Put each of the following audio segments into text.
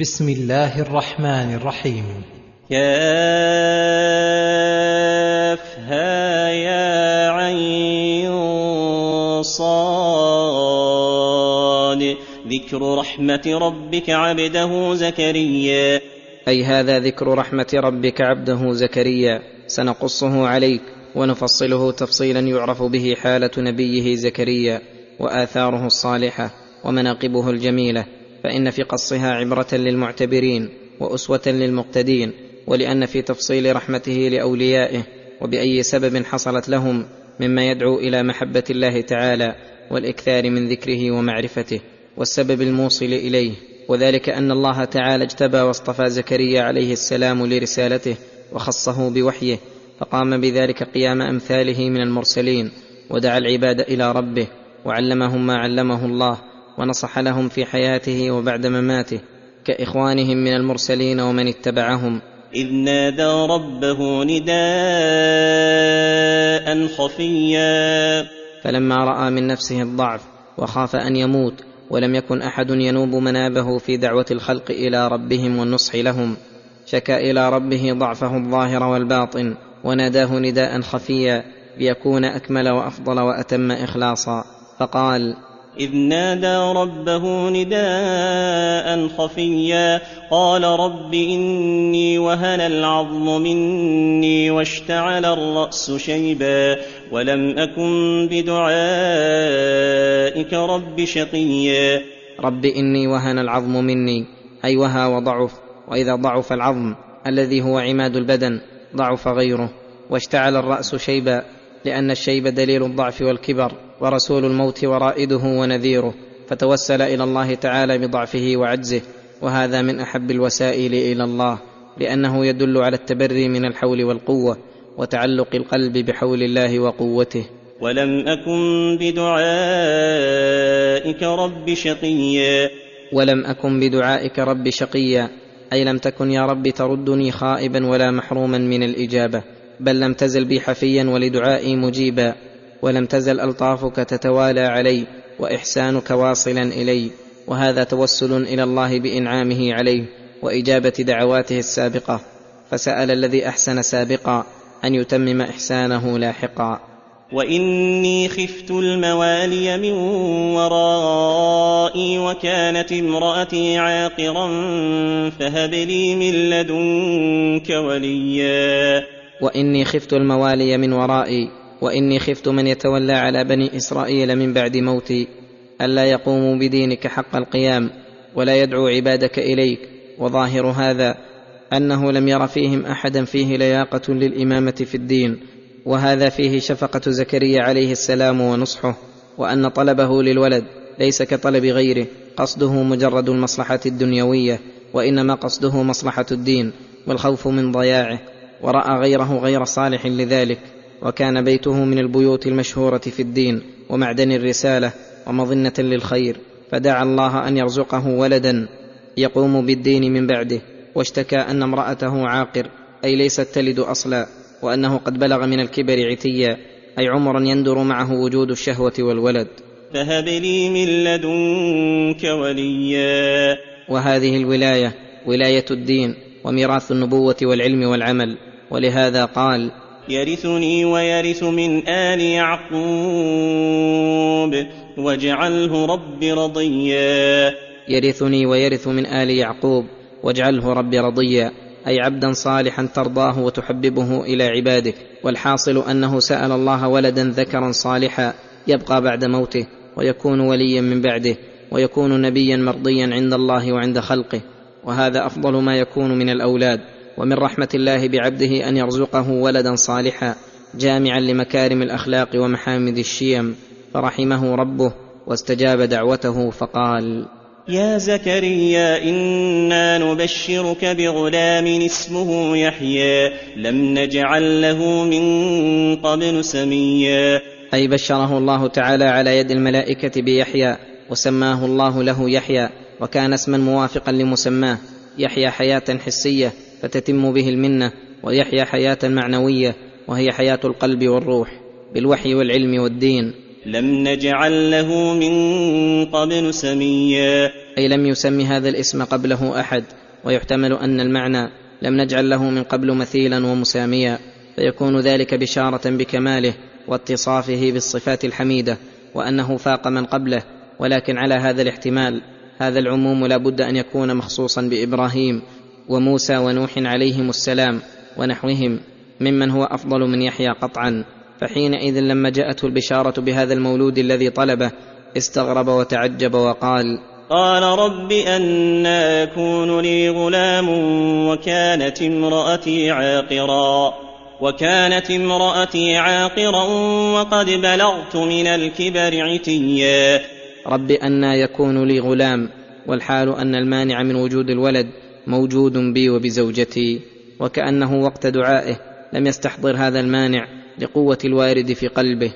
بسم الله الرحمن الرحيم. كافها يا عين صاد. ذكر رحمة ربك عبده زكريا. أي هذا ذكر رحمة ربك عبده زكريا. سنقصه عليك ونفصله تفصيلا يعرف به حالة نبيه زكريا وآثاره الصالحة ومناقبه الجميلة. فإن في قصها عبرة للمعتبرين وأسوة للمقتدين ولأن في تفصيل رحمته لأوليائه وبأي سبب حصلت لهم مما يدعو إلى محبة الله تعالى والإكثار من ذكره ومعرفته والسبب الموصل إليه وذلك أن الله تعالى اجتبى واصطفى زكريا عليه السلام لرسالته وخصه بوحيه فقام بذلك قيام أمثاله من المرسلين ودعا العباد إلى ربه وعلمهم ما علمه الله ونصح لهم في حياته وبعد مماته كإخوانهم من المرسلين ومن اتبعهم. إذ نادى ربه نداء خفيا. فلما رأى من نفسه الضعف وخاف أن يموت ولم يكن أحد ينوب منابه في دعوة الخلق إلى ربهم والنصح لهم شكا إلى ربه ضعفه الظاهر والباطن وناداه نداء خفيا ليكون أكمل وأفضل وأتم إخلاصا. فقال إذ نادى ربه نداء خفيا قال رب إني وهن العظم مني واشتعل الرأس شيبا ولم أكن بدعائك رب شقيا. رب إني وهن العظم مني أي وهى وضعف وإذا ضعف العظم الذي هو عماد البدن ضعف غيره واشتعل الرأس شيبا لأن الشيب دليل الضعف والكبر. ورسول الموت ورائده ونذيره فتوسل إلى الله تعالى بضعفه وعجزه وهذا من أحب الوسائل إلى الله لأنه يدل على التبري من الحول والقوة وتعلق القلب بحول الله وقوته. ولم أكن بدعائك رب شقيا. ولم أكن بدعائك رب شقيا أي لم تكن يا رب تردني خائبا ولا محروما من الإجابة بل لم تزل بي حفيا ولدعائي مجيبا. ولم تزل ألطافك تتوالى علي وإحسانك واصلا إلي وهذا توسل إلى الله بإنعامه عليه وإجابة دعواته السابقة. فسأل الذي أحسن سابقا أن يتمم إحسانه لاحقا. وإني خفت الموالي من ورائي وكانت امرأتي عاقرا فهب لي من لدنك وليا. وإني خفت الموالي من ورائي وإني خفت من يتولى على بني إسرائيل من بعد موتي ألا يقوموا بدينك حق القيام ولا يدعو عبادك إليك. وظاهر هذا أنه لم ير فيهم أحدا فيه لياقة للإمامة في الدين وهذا فيه شفقة زكريا عليه السلام ونصحه وأن طلبه للولد ليس كطلب غيره قصده مجرد المصلحة الدنيوية وإنما قصده مصلحة الدين والخوف من ضياعه ورأى غيره غير صالح لذلك. وكان بيته من البيوت المشهورة في الدين ومعدن الرسالة ومظنة للخير فدعا الله أن يرزقه ولدا يقوم بالدين من بعده واشتكى أن امرأته عاقر أي ليست تلد أصلا وأنه قد بلغ من الكبر عتيا أي عمرا يندر معه وجود الشهوة والولد. فهب لي من لدنك وليا. وهذه الولاية ولاية الدين وميراث النبوة والعلم والعمل ولهذا قال يرثني ويرث من آل يعقوب واجعله رب رضيا. يرثني ويرث من آل يعقوب واجعله رب رضيا. أي عبدا صالحا ترضاه وتحببه إلى عبادك. والحاصل أنه سأل الله ولدا ذكرا صالحا يبقى بعد موته ويكون وليا من بعده ويكون نبيا مرضيا عند الله وعند خلقه. وهذا أفضل ما يكون من الأولاد. ومن رحمة الله بعبده أن يرزقه ولدا صالحا جامعا لمكارم الأخلاق ومحامد الشيم. فرحمه ربه واستجاب دعوته فقال يا زكريا إنا نبشرك بغلام اسمه يحيى لم نجعل له من قبل سميا. أي بشره الله تعالى على يد الملائكة بيحيى وسماه الله له يحيى وكان اسما موافقا لمسماه. يحيى حياة حسية فتتم به المنة ويحيى حياة معنوية وهي حياة القلب والروح بالوحي والعلم والدين. لم نجعل له من قبل سميا. أي لم يسم هذا الاسم قبله أحد ويحتمل أن المعنى لم نجعل له من قبل مثيلا ومساميا فيكون ذلك بشارة بكماله واتصافه بالصفات الحميدة وأنه فاق من قبله. ولكن على هذا الاحتمال هذا العموم لا بد أن يكون مخصوصا بإبراهيم وموسى ونوح عليهم السلام ونحوهم ممن هو أفضل من يحيى قطعا. فحينئذ لما جاءته البشارة بهذا المولود الذي طلبه استغرب وتعجب وقال قال رب أنا يكون لي غلام وكانت امرأتي عاقرا وكانت امرأتي عاقرا وقد بلغت من الكبر عتيا. رب أنا يكون لي غلام والحال أن المانع من وجود الولد موجود بي وبزوجتي وكأنه وقت دعائه لم يستحضر هذا المانع لقوة الوارد في قلبه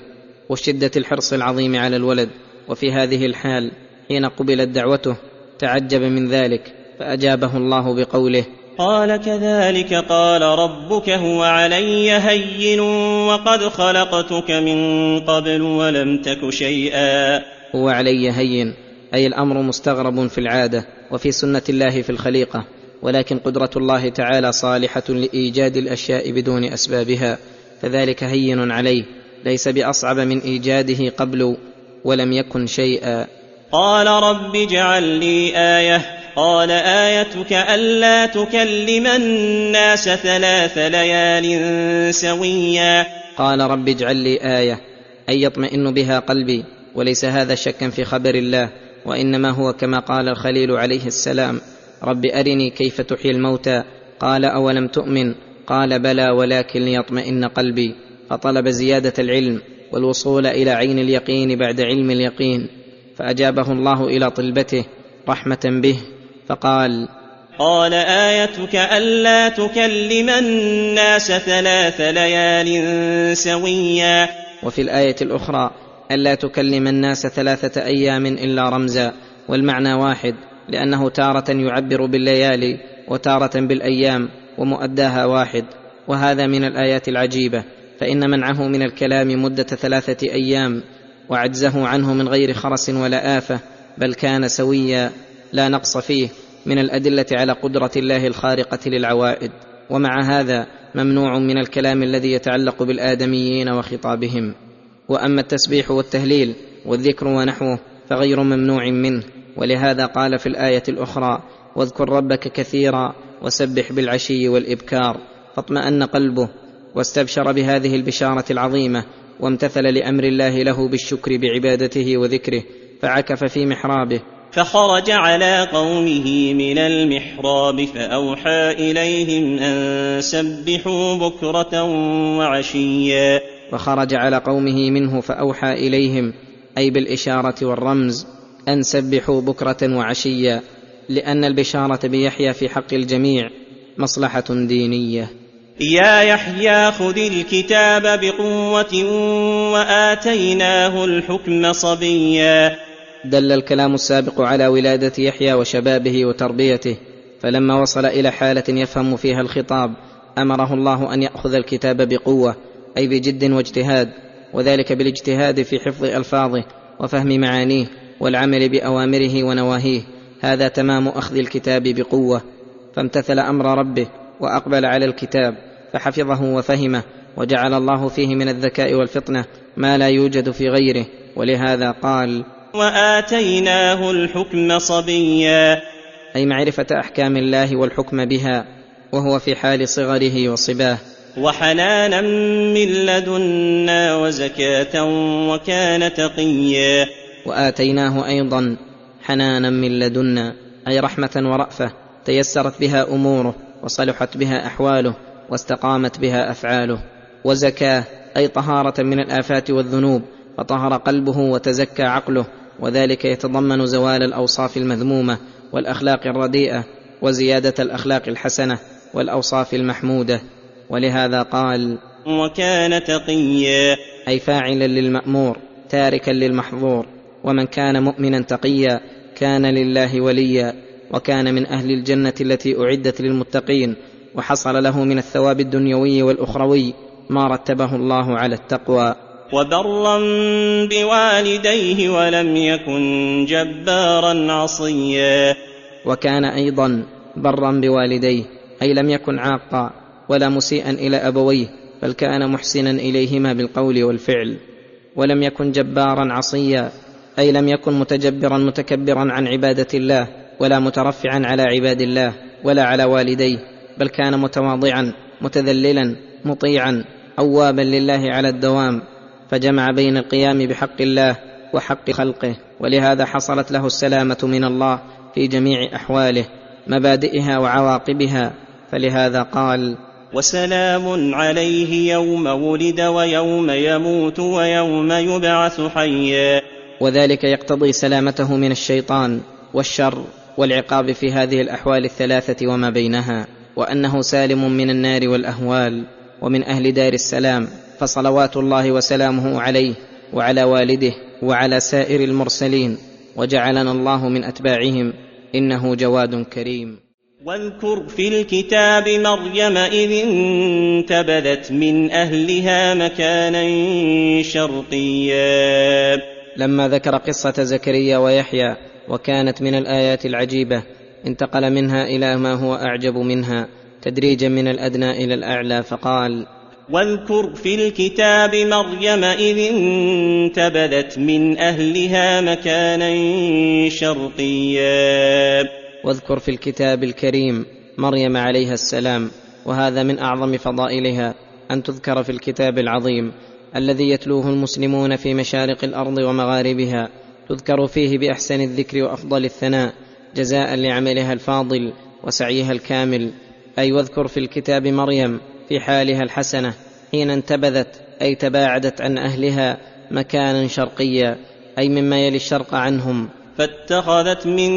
وشدة الحرص العظيم على الولد. وفي هذه الحال حين قبلت دعوته تعجب من ذلك فأجابه الله بقوله قال كذلك قال ربك هو علي هين وقد خلقتك من قبل ولم تك شيئا. هو علي هين أي الأمر مستغرب في العادة وفي سنة الله في الخليقة. ولكن قدرة الله تعالى صالحة لإيجاد الأشياء بدون أسبابها فذلك هين عليه ليس بأصعب من إيجاده قبل ولم يكن شيئا. قال رب اجعل لي آية قال آيتك ألا تكلم الناس ثلاث ليال سويا. قال رب اجعل لي آية أي يطمئن بها قلبي وليس هذا شكا في خبر الله وإنما هو كما قال الخليل عليه السلام. رب أرني كيف تحيي الموتى. قال أولم تؤمن؟ قال بلى ولكن ليطمئن قلبي. فطلب زيادة العلم والوصول إلى عين اليقين بعد علم اليقين. فأجابه الله إلى طلبته رحمة به. فقال قال آيتك ألا تكلم الناس ثلاث ليال سويا. وفي الآية الأخرى ألا تكلم الناس ثلاثة أيام إلا رمزا. والمعنى واحد لأنه تارة يعبر بالليالي وتارة بالأيام ومؤداها واحد وهذا من الآيات العجيبة فإن منعه من الكلام مدة ثلاثة أيام وعجزه عنه من غير خرس ولا آفة بل كان سويا لا نقص فيه من الأدلة على قدرة الله الخارقة للعوائد. ومع هذا ممنوع من الكلام الذي يتعلق بالآدميين وخطابهم. وأما التسبيح والتهليل والذكر ونحوه فغير ممنوع منه. ولهذا قال في الآية الأخرى واذكر ربك كثيرا وسبح بالعشي والإبكار فاطمأن قلبه واستبشر بهذه البشارة العظيمة وامتثل لأمر الله له بالشكر بعبادته وذكره فعكف في محرابه. فخرج على قومه من المحراب فأوحى إليهم أن سبحوا بكرة وعشيا. وخرج على قومه منه فأوحى إليهم أي بالإشارة والرمز. أن سبحوا بكرة وعشيا لأن البشارة بيحيى في حق الجميع مصلحة دينية. يا يحيى خذ الكتاب بقوة وآتيناه الحكم صبيا. دل الكلام السابق على ولادة يحيى وشبابه وتربيته فلما وصل إلى حالة يفهم فيها الخطاب أمره الله أن يأخذ الكتاب بقوة أي بجد واجتهاد وذلك بالاجتهاد في حفظ ألفاظه وفهم معانيه. والعمل بأوامره ونواهيه. هذا تمام أخذ الكتاب بقوة. فامتثل أمر ربه وأقبل على الكتاب فحفظه وفهمه وجعل الله فيه من الذكاء والفطنة ما لا يوجد في غيره. ولهذا قال وآتيناه الحكم صبيا. أي معرفة أحكام الله والحكم بها وهو في حال صغره وصباه. وحنانا من لدنا وزكاة وكان تقيا. وآتيناه أيضا حنانا من لدنا أي رحمة ورأفة تيسرت بها أموره وصلحت بها أحواله واستقامت بها أفعاله. وزكاه أي طهارة من الآفات والذنوب فطهر قلبه وتزكى عقله وذلك يتضمن زوال الأوصاف المذمومة والأخلاق الرديئة وزيادة الأخلاق الحسنة والأوصاف المحمودة. ولهذا قال وكان تقيا. أي فاعلا للمأمور تاركا للمحظور. ومن كان مؤمنا تقيا كان لله وليا وكان من أهل الجنة التي أعدت للمتقين وحصل له من الثواب الدنيوي والأخروي ما رتبه الله على التقوى. وبرا بوالديه ولم يكن جبارا عصيا. وكان أيضا برا بوالديه أي لم يكن عاقا ولا مسيئا إلى أبويه بل كان محسنا إليهما بالقول والفعل. ولم يكن جبارا عصيا أي لم يكن متجبرا متكبرا عن عبادة الله ولا مترفعا على عباد الله ولا على والديه بل كان متواضعا متذللا مطيعا اوابا لله على الدوام. فجمع بين القيام بحق الله وحق خلقه ولهذا حصلت له السلامة من الله في جميع أحواله مبادئها وعواقبها. فلهذا قال وسلام عليه يوم ولد ويوم يموت ويوم يبعث حيا. وذلك يقتضي سلامته من الشيطان والشر والعقاب في هذه الأحوال الثلاثة وما بينها وأنه سالم من النار والأهوال ومن أهل دار السلام فصلوات الله وسلامه عليه وعلى والده وعلى سائر المرسلين وجعلنا الله من أتباعهم إنه جواد كريم. واذكر في الكتاب مريم إذ انتبذت من أهلها مكانا شرقيا. لما ذكر قصة زكريا ويحيى وكانت من الآيات العجيبة انتقل منها إلى ما هو أعجب منها تدريجا من الأدنى إلى الأعلى فقال واذكر في الكتاب مريم إذ انتبذت من أهلها مكانا شرقيا. واذكر في الكتاب الكريم مريم عليها السلام وهذا من أعظم فضائلها أن تذكر في الكتاب العظيم الذي يتلوه المسلمون في مشارق الأرض ومغاربها تذكر فيه بأحسن الذكر وأفضل الثناء جزاء لعملها الفاضل وسعيها الكامل. أي واذكر في الكتاب مريم في حالها الحسنة حين انتبذت أي تباعدت عن أهلها مكانا شرقيا أي مما يلي الشرق عنهم. فاتخذت من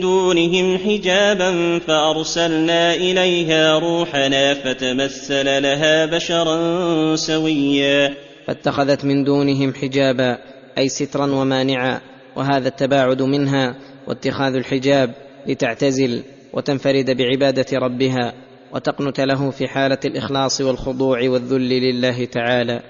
دونهم حجابا فأرسلنا إليها روحنا فتمثل لها بشرا سويا. فاتخذت من دونهم حجابا أي سترا ومانعا وهذا التباعد منها واتخاذ الحجاب لتعتزل وتنفرد بعبادة ربها وتقنت له في حالة الإخلاص والخضوع والذل لله تعالى.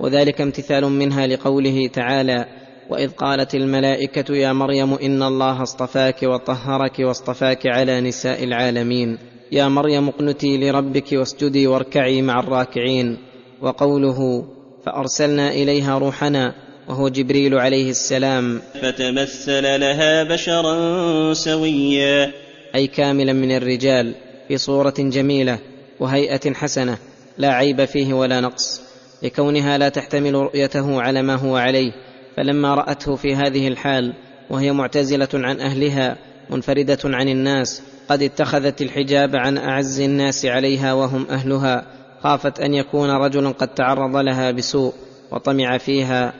وذلك امتثال منها لقوله تعالى وإذ قالت الملائكة يا مريم إن الله اصطفاك وطهرك واصطفاك على نساء العالمين. يا مريم اقنتي لربك واسجدي واركعي مع الراكعين. وقوله فأرسلنا إليها روحنا وهو جبريل عليه السلام. فتمثل لها بشرا سويا. أي كاملا من الرجال في صورة جميلة وهيئة حسنة لا عيب فيه ولا نقص. لكونها لا تحتمل رؤيته على ما هو عليه فلما رأته في هذه الحال وهي معتزلة عن أهلها منفردة عن الناس قد اتخذت الحجاب عن أعز الناس عليها وهم أهلها. خافت أن يكون رجل قد تعرض لها بسوء وطمع فيها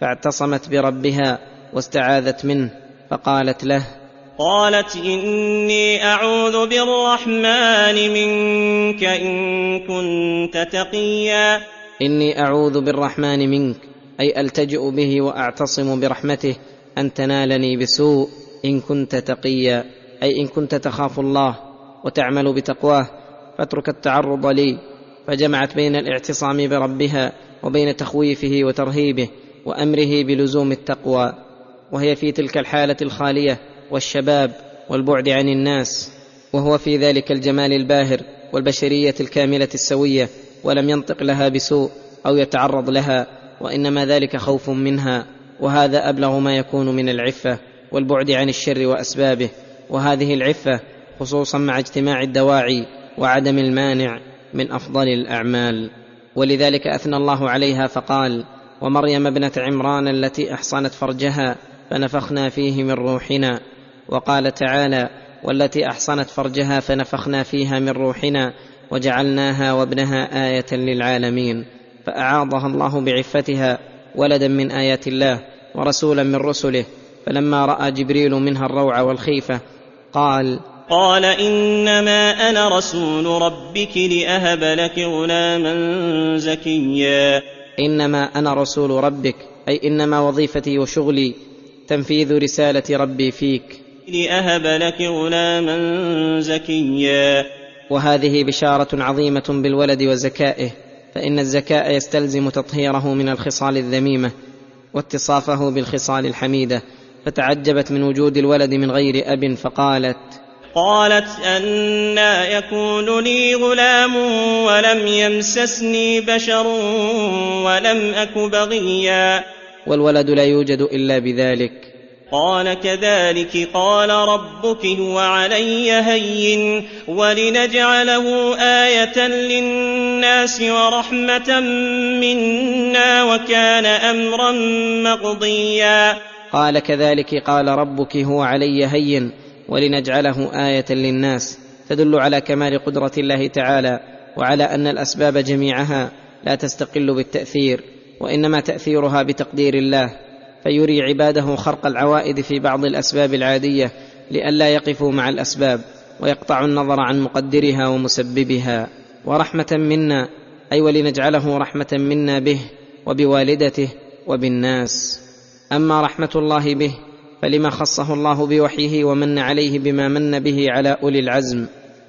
فاعتصمت بربها واستعاذت منه فقالت له قالت إني أعوذ بالرحمن منك إن كنت تقيا. إني أعوذ بالرحمن منك أي ألتجئ به وأعتصم برحمته أن تنالني بسوء إن كنت تقيا أي إن كنت تخاف الله وتعمل بتقواه فاترك التعرض لي. فجمعت بين الاعتصام بربها وبين تخويفه وترهيبه وأمره بلزوم التقوى وهي في تلك الحالة الخالية والشباب والبعد عن الناس وهو في ذلك الجمال الباهر والبشرية الكاملة السوية ولم ينطق لها بسوء أو يتعرض لها وإنما ذلك خوف منها وهذا أبلغ ما يكون من العفة والبعد عن الشر وأسبابه وهذه العفة خصوصا مع اجتماع الدواعي وعدم المانع. من أفضل الأعمال. ولذلك أثنى الله عليها فقال ومريم ابنة عمران التي أحصنت فرجها فنفخنا فيه من روحنا. وقال تعالى والتي أحصنت فرجها فنفخنا فيها من روحنا وجعلناها وابنها آية للعالمين. فأعاضها الله بعفتها ولدا من آيات الله ورسولا من رسله. فلما رأى جبريل منها الروع والخيفة قال قال إنما أنا رسول ربك لأهب لك غلاما زكيا. إنما أنا رسول ربك أي إنما وظيفتي وشغلي تنفيذ رسالة ربي فيك. لأهب لك غلاما زكيا. وهذه بشارة عظيمة بالولد وزكائه فإن الزكاء يستلزم تطهيره من الخصال الذميمة واتصافه بالخصال الحميدة فتعجبت من وجود الولد من غير أب فقالت قالت أنا يكون لي غلام ولم يمسسني بشر ولم أك بغيا. والولد لا يوجد إلا بذلك. قال كذلك قال ربك هو علي هين ولنجعله آية للناس ورحمة منا وكان أمرا مقضيا. قال كذلك قال ربك هو علي هين ولنجعله آية للناس تدل على كمال قدرة الله تعالى وعلى أن الأسباب جميعها لا تستقل بالتأثير وإنما تأثيرها بتقدير الله فيري عباده خرق العوائد في بعض الأسباب العادية لئلا يقفوا مع الأسباب ويقطعوا النظر عن مقدرها ومسببها. ورحمة منا أي ولنجعله رحمة منا به وبوالدته وبالناس. أما رحمة الله به فلما خصه الله بوحيه ومن عليه بما من به على أولي العزم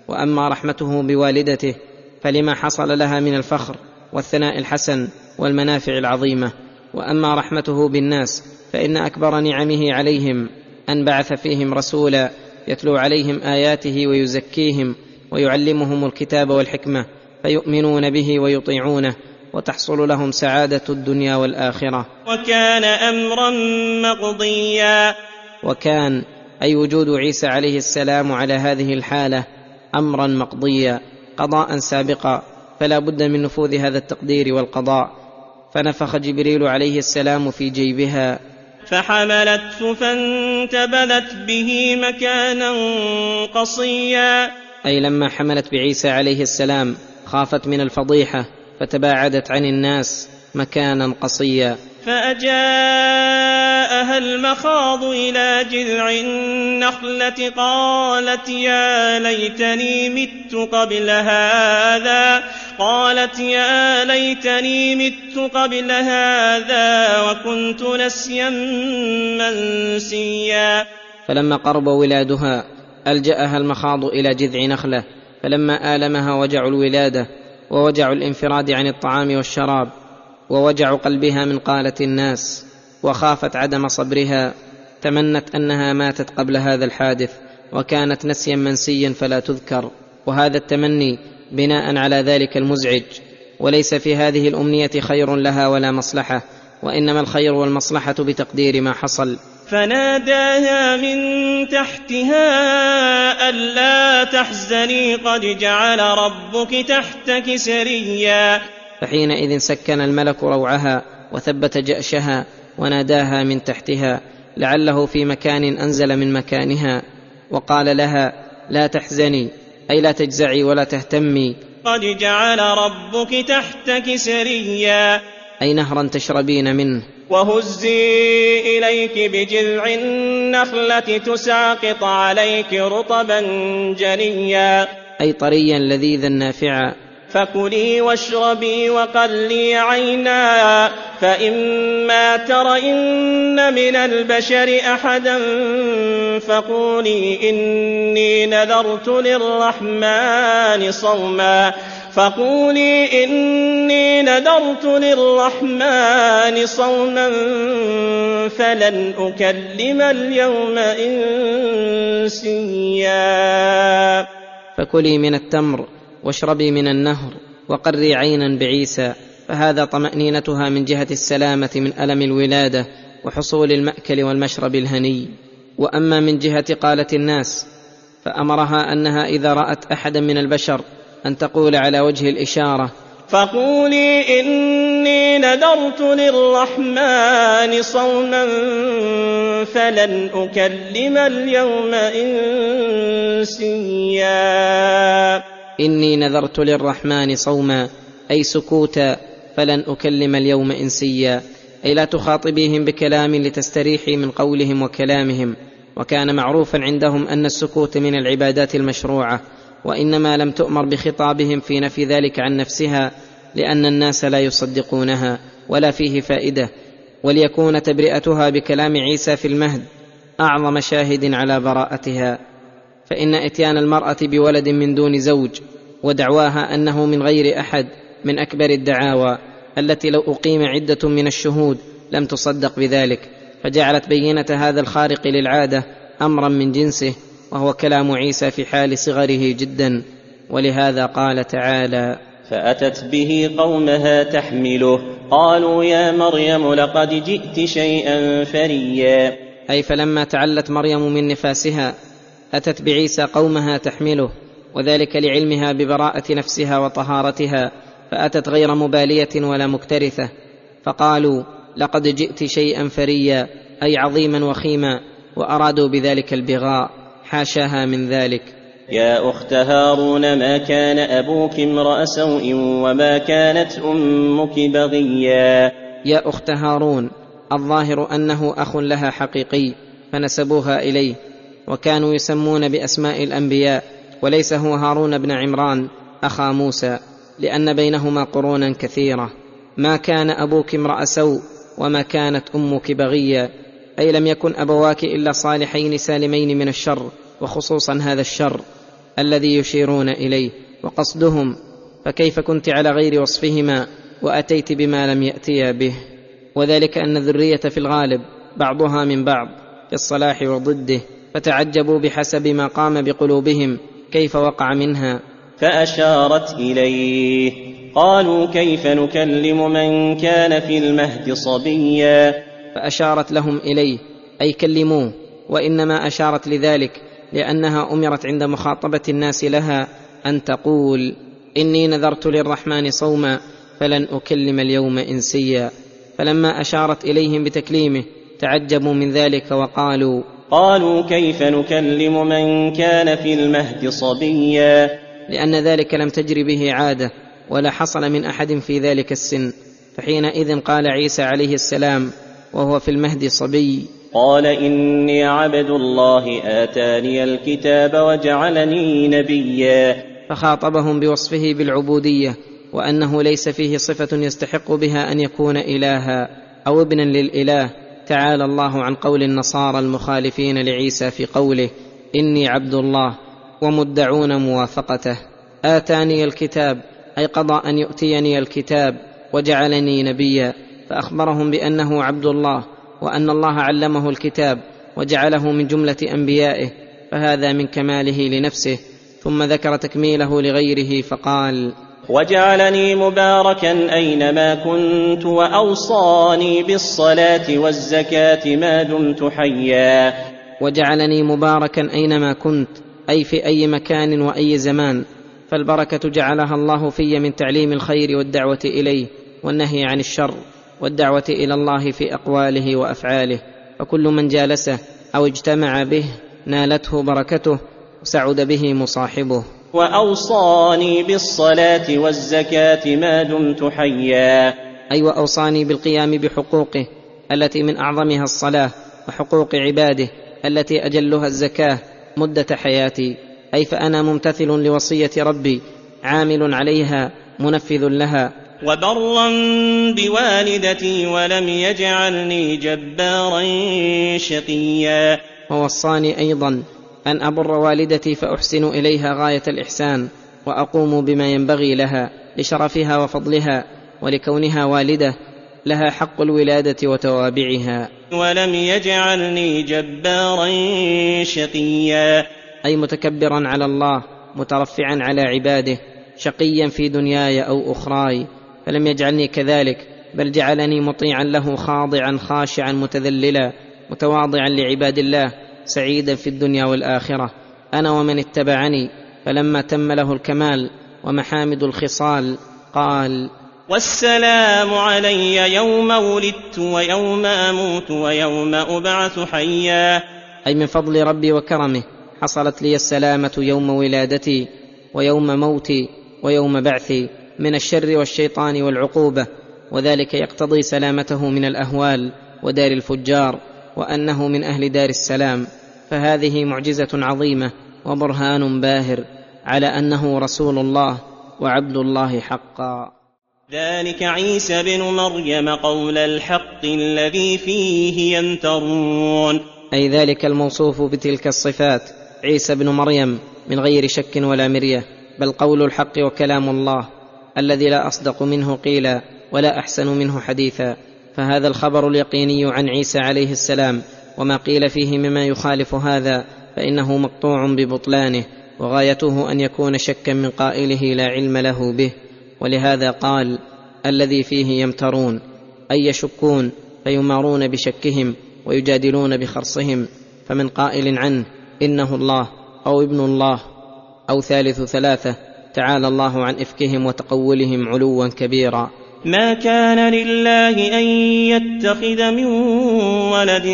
وأما رحمته بوالدته فلما حصل لها من الفخر والثناء الحسن والمنافع العظيمة وأما رحمته بالناس فإن أكبر نعمه عليهم أن بعث فيهم رسولا يتلو عليهم آياته ويزكيهم ويعلمهم الكتاب والحكمة فيؤمنون به ويطيعونه وتحصل لهم سعادة الدنيا والآخرة. وكان أمرا مقضيا. وكان أي وجود عيسى عليه السلام على هذه الحالة أمرا مقضيا قضاء سابقا فلا بد من نفوذ هذا التقدير والقضاء. فنفخ جبريل عليه السلام في جيبها. فحملته فانتبذت به مكانا قصيا. أي لما حملت بعيسى عليه السلام خافت من الفضيحة. فتباعدت عن الناس مكانا قصيا. فأجاءها المخاض إلى جذع النخلة قالت يا ليتني مت قبل هذا. قالت يا ليتني مت قبل هذا وكنت نسيا منسيا. فلما قرب ولادها ألجأها المخاض إلى جذع نخلة. فلما آلمها وجع الولادة ووجع الانفراد عن الطعام والشراب ووجع قلبها من قالة الناس وخافت عدم صبرها تمنت أنها ماتت قبل هذا الحادث وكانت نسيا منسيا فلا تذكر. وهذا التمني بناء على ذلك المزعج. وليس في هذه الأمنية خير لها ولا مصلحة وإنما الخير والمصلحة بتقدير ما حصل. فناداها من تحتها ألا تحزني قد جعل ربك تحتك سريا. فحينئذ سكن الملك روعها وثبت جأشها وناداها من تحتها لعله في مكان أنزل من مكانها وقال لها لا تحزني أي لا تجزعي ولا تهتمي. قد جعل ربك تحتك سريا. أي نهرا تشربين منه. وهزي إليك بجذع النخلة تساقط عليك رطبا جنيا. أي طريا لذيذا نافعا. فكلي واشربي وقلي عينا. فإما ترين من البشر أحدا فقولي إني نذرت للرحمن صوما. فقولي إني نذرت للرحمن صوما فلن أكلم اليوم إنسيا. فكلي من التمر واشربي من النهر وقري عينا بعيسى فهذا طمأنينتها من جهة السلامة من ألم الولادة وحصول المأكل والمشرب الهني. وأما من جهة قاله الناس فأمرها أنها إذا رأت أحدا من البشر أن تقول على وجه الإشارة. فقولي إني نذرت للرحمن صوما فلن أكلم اليوم إنسيا. إني نذرت للرحمن صوما أي سكوتا فلن أكلم اليوم إنسيا. أي لا تخاطبيهم بكلام لتستريحي من قولهم وكلامهم. وكان معروفا عندهم أن السكوت من العبادات المشروعة. وإنما لم تؤمر بخطابهم في نفي ذلك عن نفسها لأن الناس لا يصدقونها ولا فيه فائدة. وليكون تبرئتها بكلام عيسى في المهد أعظم شاهد على براءتها. فإن إتيان المرأة بولد من دون زوج ودعواها أنه من غير أحد من أكبر الدعاوى التي لو أقيم عدة من الشهود لم تصدق بذلك. فجعلت بينة هذا الخارق للعادة أمرا من جنسه وهو كلام عيسى في حال صغره جدا ولهذا قال تعالى فأتت به قومها تحمله قالوا يا مريم لقد جئت شيئا فريا. أي فلما تعلت مريم من نفاسها أتت بعيسى قومها تحمله وذلك لعلمها ببراءة نفسها وطهارتها فأتت غير مبالية ولا مكترثة فقالوا لقد جئت شيئا فريا أي عظيما وخيما وأرادوا بذلك البغاء. حاشاها من ذلك. يا أخت هارون ما كان أبوك امرأ سوء وما كانت أمك بغيا؟ يا أخت هارون الظاهر أنه أخ لها حقيقي فنسبوها إليه وكانوا يسمون بأسماء الأنبياء وليس هو هارون بن عمران أخا موسى لأن بينهما قرونا كثيرة. ما كان أبوك امرأ سوء وما كانت أمك بغيا أي لم يكن أبواك إلا صالحين سالمين من الشر. وخصوصا هذا الشر الذي يشيرون إليه وقصدهم فكيف كنت على غير وصفهما وأتيت بما لم ياتيا به؟ وذلك أن الذرية في الغالب بعضها من بعض في الصلاح وضده فتعجبوا بحسب ما قام بقلوبهم كيف وقع منها. فأشارت إليه قالوا كيف نكلم من كان في المهد صبيا؟ فأشارت لهم إليه أي كلموه وإنما أشارت لذلك لأنها أمرت عند مخاطبة الناس لها أن تقول إني نذرت للرحمن صوما فلن أكلم اليوم إنسيا. فلما أشارت إليهم بتكليمه تعجبوا من ذلك وقالوا قالوا كيف نكلم من كان في المهد صبيا؟ لأن ذلك لم تجر به عادة ولا حصل من أحد في ذلك السن. فحينئذ قال عيسى عليه السلام وهو في المهد صبي. قال إني عبد الله آتاني الكتاب وجعلني نبيا. فخاطبهم بوصفه بالعبودية وأنه ليس فيه صفة يستحق بها أن يكون إلها أو ابنا للإله. تعالى الله عن قول النصارى المخالفين لعيسى في قوله إني عبد الله ومدعون موافقته. آتاني الكتاب أي قضى أن يؤتيني الكتاب وجعلني نبيا. فأخبرهم بأنه عبد الله وأن الله علمه الكتاب وجعله من جملة أنبيائه فهذا من كماله لنفسه ثم ذكر تكميله لغيره فقال وجعلني مباركا أينما كنت وأوصاني بالصلاة والزكاة ما دمت حيا. وجعلني مباركا أينما كنت أي في أي مكان وأي زمان فالبركة جعلها الله في من تعليم الخير والدعوة إليه والنهي عن الشر. والدعوة إلى الله في أقواله وأفعاله فكل من جالسه أو اجتمع به نالته بركته وسعد به مصاحبه. وأوصاني بالصلاة والزكاة ما دمت حيا. أي وأوصاني بالقيام بحقوقه التي من أعظمها الصلاة وحقوق عباده التي أجلها الزكاة مدة حياتي. أي فأنا ممتثل لوصية ربي عامل عليها منفذ لها. وبرا بوالدتي ولم يجعلني جبارا شقيا. ووصاني أيضا أن أبر والدتي فأحسن إليها غاية الإحسان وأقوم بما ينبغي لها لشرفها وفضلها ولكونها والدة لها حق الولادة وتوابعها. ولم يجعلني جبارا شقيا. أي متكبرا على الله مترفعا على عباده شقيا في دنياي أو أخراي فلم يجعلني كذلك بل جعلني مطيعا له خاضعا خاشعا متذللا متواضعا لعباد الله سعيدا في الدنيا والآخرة. أنا ومن اتبعني. فلما تم له الكمال ومحامد الخصال قال والسلام علي يوم ولدت ويوم أموت ويوم أبعث حيا. أي من فضل ربي وكرمه حصلت لي السلامة يوم ولادتي ويوم موتي ويوم بعثي. من الشر والشيطان والعقوبة وذلك يقتضي سلامته من الأهوال ودار الفجار وأنه من أهل دار السلام. فهذه معجزة عظيمة وبرهان باهر على أنه رسول الله وعبد الله حقا. ذلك عيسى بن مريم قول الحق الذي فيه يمترون. أي ذلك الموصوف بتلك الصفات عيسى بن مريم من غير شك ولا مرية بل قول الحق وكلام الله. الذي لا أصدق منه قيلا ولا أحسن منه حديثا. فهذا الخبر اليقيني عن عيسى عليه السلام وما قيل فيه مما يخالف هذا فإنه مقطوع ببطلانه وغايته أن يكون شكا من قائله لا علم له به. ولهذا قال الذي فيه يمترون أي يشكون فيمارون بشكهم ويجادلون بخرصهم. فمن قائل عنه إنه الله أو ابن الله أو ثالث ثلاثة تعالى الله عن إفكهم وتقولهم علوا كبيرا. ما كان لله أن يتخذ من ولد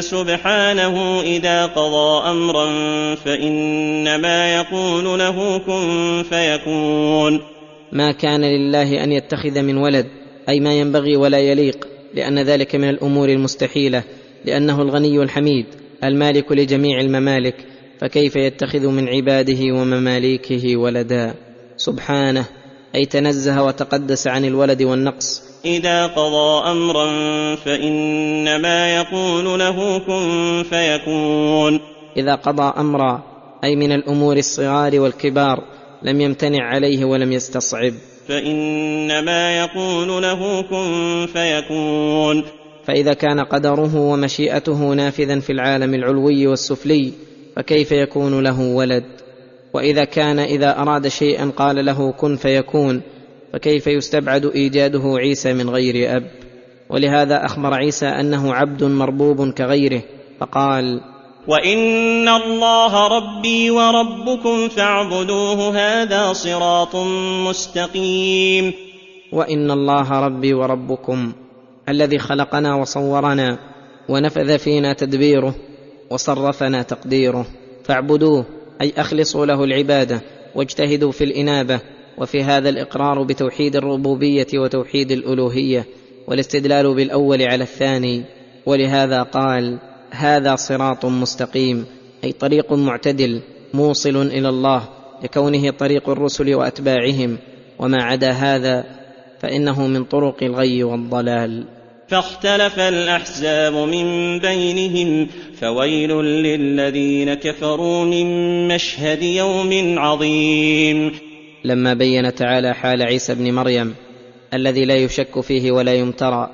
سبحانه إذا قضى امرا فإنما يقول له كن فيكون. ما كان لله أن يتخذ من ولد أي ما ينبغي ولا يليق لأن ذلك من الأمور المستحيلة لأنه الغني الحميد المالك لجميع الممالك فكيف يتخذ من عباده ومماليكه ولدا؟ سبحانه أي تنزه وتقدس عن الولد والنقص. إذا قضى أمرا فإنما يقول له كن فيكون. إذا قضى أمرا أي من الأمور الصغار والكبار لم يمتنع عليه ولم يستصعب. فإنما يقول له كن فيكون. فإذا كان قدره ومشيئته نافذا في العالم العلوي والسفلي فكيف يكون له ولد؟ وإذا كان إذا أراد شيئا قال له كن فيكون فكيف يستبعد إيجاده عيسى من غير أب؟ ولهذا أخبر عيسى أنه عبد مربوب كغيره فقال وإن الله ربي وربكم فاعبدوه هذا صراط مستقيم. وإن الله ربي وربكم الذي خلقنا وصورنا ونفذ فينا تدبيره وصرفنا تقديره فاعبدوه. أي أخلصوا له العبادة واجتهدوا في الإنابة وفي هذا الإقرار بتوحيد الربوبية وتوحيد الألوهية والاستدلال بالأول على الثاني. ولهذا قال هذا صراط مستقيم أي طريق معتدل موصل إلى الله لكونه طريق الرسل وأتباعهم. وما عدا هذا فإنه من طرق الغي والضلال. فاختلف الأحزاب من بينهم فويل للذين كفروا من مشهد يوم عظيم. لما بين تعالى حال عيسى بن مريم الذي لا يشك فيه ولا يمترى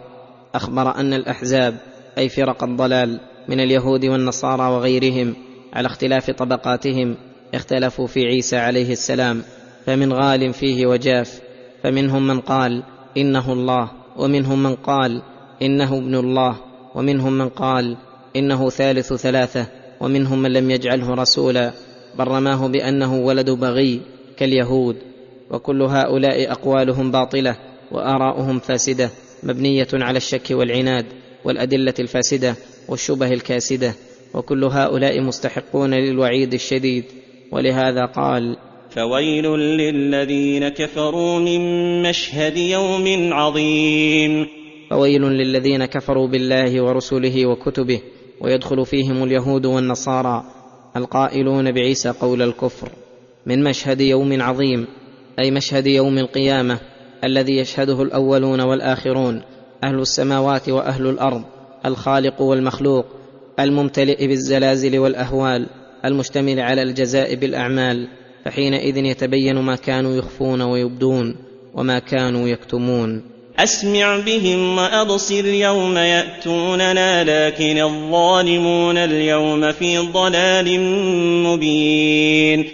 أخبر أن الأحزاب أي فرق الضلال من اليهود والنصارى وغيرهم على اختلاف طبقاتهم اختلفوا في عيسى عليه السلام فمن غال فيه وجاف فمنهم من قال إنه الله ومنهم من قال إنه ابن الله ومنهم من قال إنه ثالث ثلاثة ومنهم من لم يجعله رسولا بل رماه بأنه ولد بغي كاليهود. وكل هؤلاء أقوالهم باطلة وآراؤهم فاسدة مبنية على الشك والعناد والأدلة الفاسدة والشبه الكاسدة. وكل هؤلاء مستحقون للوعيد الشديد. ولهذا قال فويل للذين كفروا من مشهد يوم عظيم. فويل للذين كفروا بالله ورسله وكتبه ويدخل فيهم اليهود والنصارى القائلون بعيسى قول الكفر من مشهد يوم عظيم أي مشهد يوم القيامة الذي يشهده الأولون والآخرون أهل السماوات وأهل الأرض الخالق والمخلوق الممتلئ بالزلازل والأهوال المشتمل على الجزاء بالأعمال فحينئذ يتبين ما كانوا يخفون ويبدون وما كانوا يكتمون. أسمع بهم وأبصر يوم يأتوننا لكن الظالمون اليوم في ضلال مبين.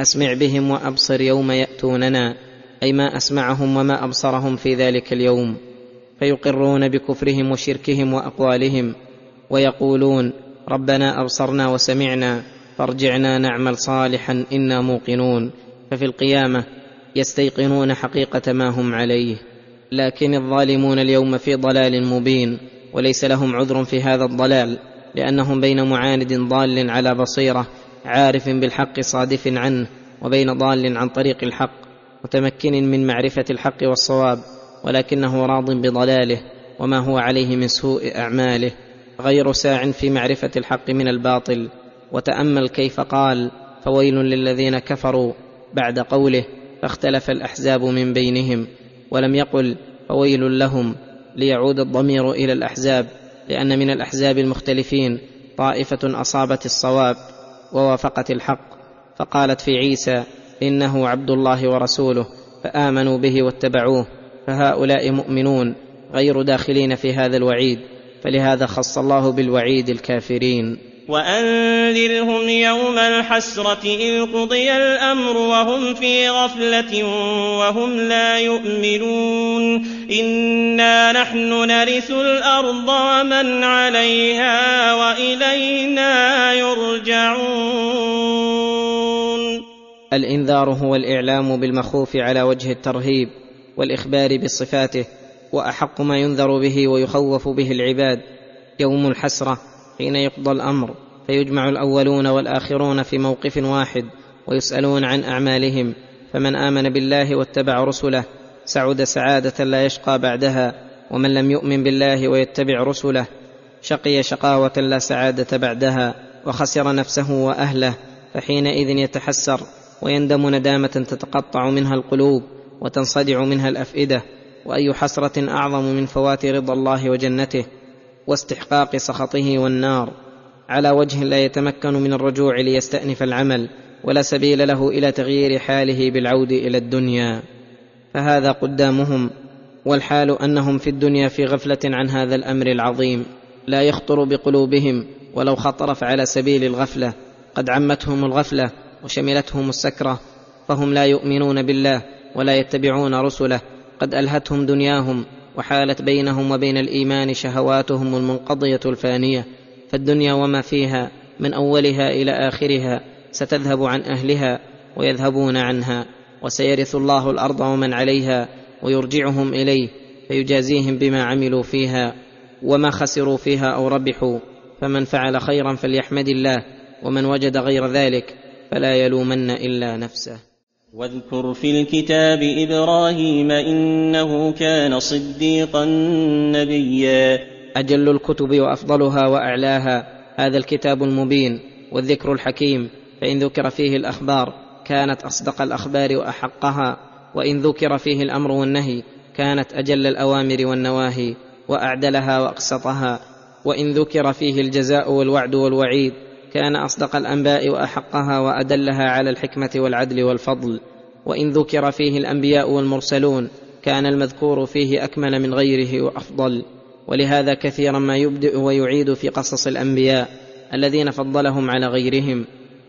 أسمع بهم وأبصر يوم يأتوننا أي ما أسمعهم وما أبصرهم في ذلك اليوم. فيقرون بكفرهم وشركهم وأقوالهم ويقولون ربنا أبصرنا وسمعنا فارجعنا نعمل صالحا إنا موقنون. ففي القيامة يستيقنون حقيقة ما هم عليه. لكن الظالمون اليوم في ضلال مبين وليس لهم عذر في هذا الضلال لأنهم بين معاند ضال على بصيرة عارف بالحق صادف عنه وبين ضال عن طريق الحق متمكن من معرفة الحق والصواب ولكنه راض بضلاله وما هو عليه من سوء أعماله غير ساع في معرفة الحق من الباطل. وتأمل كيف قال فويل للذين كفروا بعد قوله فاختلف الأحزاب من بينهم ولم يقل فويل لهم ليعود الضمير إلى الأحزاب لأن من الأحزاب المختلفين طائفة أصابت الصواب ووافقت الحق فقالت في عيسى إنه عبد الله ورسوله فآمنوا به واتبعوه فهؤلاء مؤمنون غير داخلين في هذا الوعيد فلهذا خص الله بالوعيد الكافرين. وأنذرهم يوم الحسرة إذ قضي الأمر وهم في غفلة وهم لا يؤمنون. إنا نحن نرث الأرض ومن عليها وإلينا يرجعون. الإنذار هو الإعلام بالمخوف على وجه الترهيب والإخبار بصفاته وأحق ما ينذر به ويخوف به العباد. يوم الحسرة حين يقضى الأمر فيجمع الأولون والآخرون في موقف واحد ويسألون عن أعمالهم. فمن آمن بالله واتبع رسله سعد سعادة لا يشقى بعدها. ومن لم يؤمن بالله ويتبع رسله شقي شقاوة لا سعادة بعدها. وخسر نفسه وأهله فحينئذ يتحسر ويندم ندامة تتقطع منها القلوب وتنصدع منها الأفئدة. وأي حسرة أعظم من فوات رضا الله وجنته. واستحقاق سخطه والنار. على وجه لا يتمكن من الرجوع ليستأنف العمل ولا سبيل له إلى تغيير حاله بالعود إلى الدنيا. فهذا قدامهم والحال أنهم في الدنيا في غفلة عن هذا الأمر العظيم. لا يخطر بقلوبهم ولو خطر فعلى سبيل الغفلة. قد عمتهم الغفلة وشملتهم السكرة. فهم لا يؤمنون بالله ولا يتبعون رسله. قد ألهتهم دنياهم وحالت بينهم وبين الإيمان شهواتهم المنقضية الفانية فالدنيا وما فيها من أولها إلى آخرها ستذهب عن أهلها ويذهبون عنها وسيرث الله الأرض ومن عليها ويرجعهم إليه فيجازيهم بما عملوا فيها وما خسروا فيها أو ربحوا فمن فعل خيرا فليحمد الله ومن وجد غير ذلك فلا يلومن إلا نفسه. واذكر في الكتاب إبراهيم إنه كان صديقا نبيا. أجل الكتب وأفضلها وأعلاها. هذا الكتاب المبين والذكر الحكيم. فإن ذكر فيه الأخبار كانت أصدق الأخبار وأحقها. وإن ذكر فيه الأمر والنهي كانت أجل الأوامر والنواهي وأعدلها وأقسطها. وإن ذكر فيه الجزاء والوعد والوعيد كان أصدق الأنباء وأحقها وأدلها على الحكمة والعدل والفضل. وإن ذكر فيه الأنبياء والمرسلون كان المذكور فيه أكمل من غيره وأفضل. ولهذا كثيرا ما يبدئ ويعيد في قصص الأنبياء الذين فضلهم على غيرهم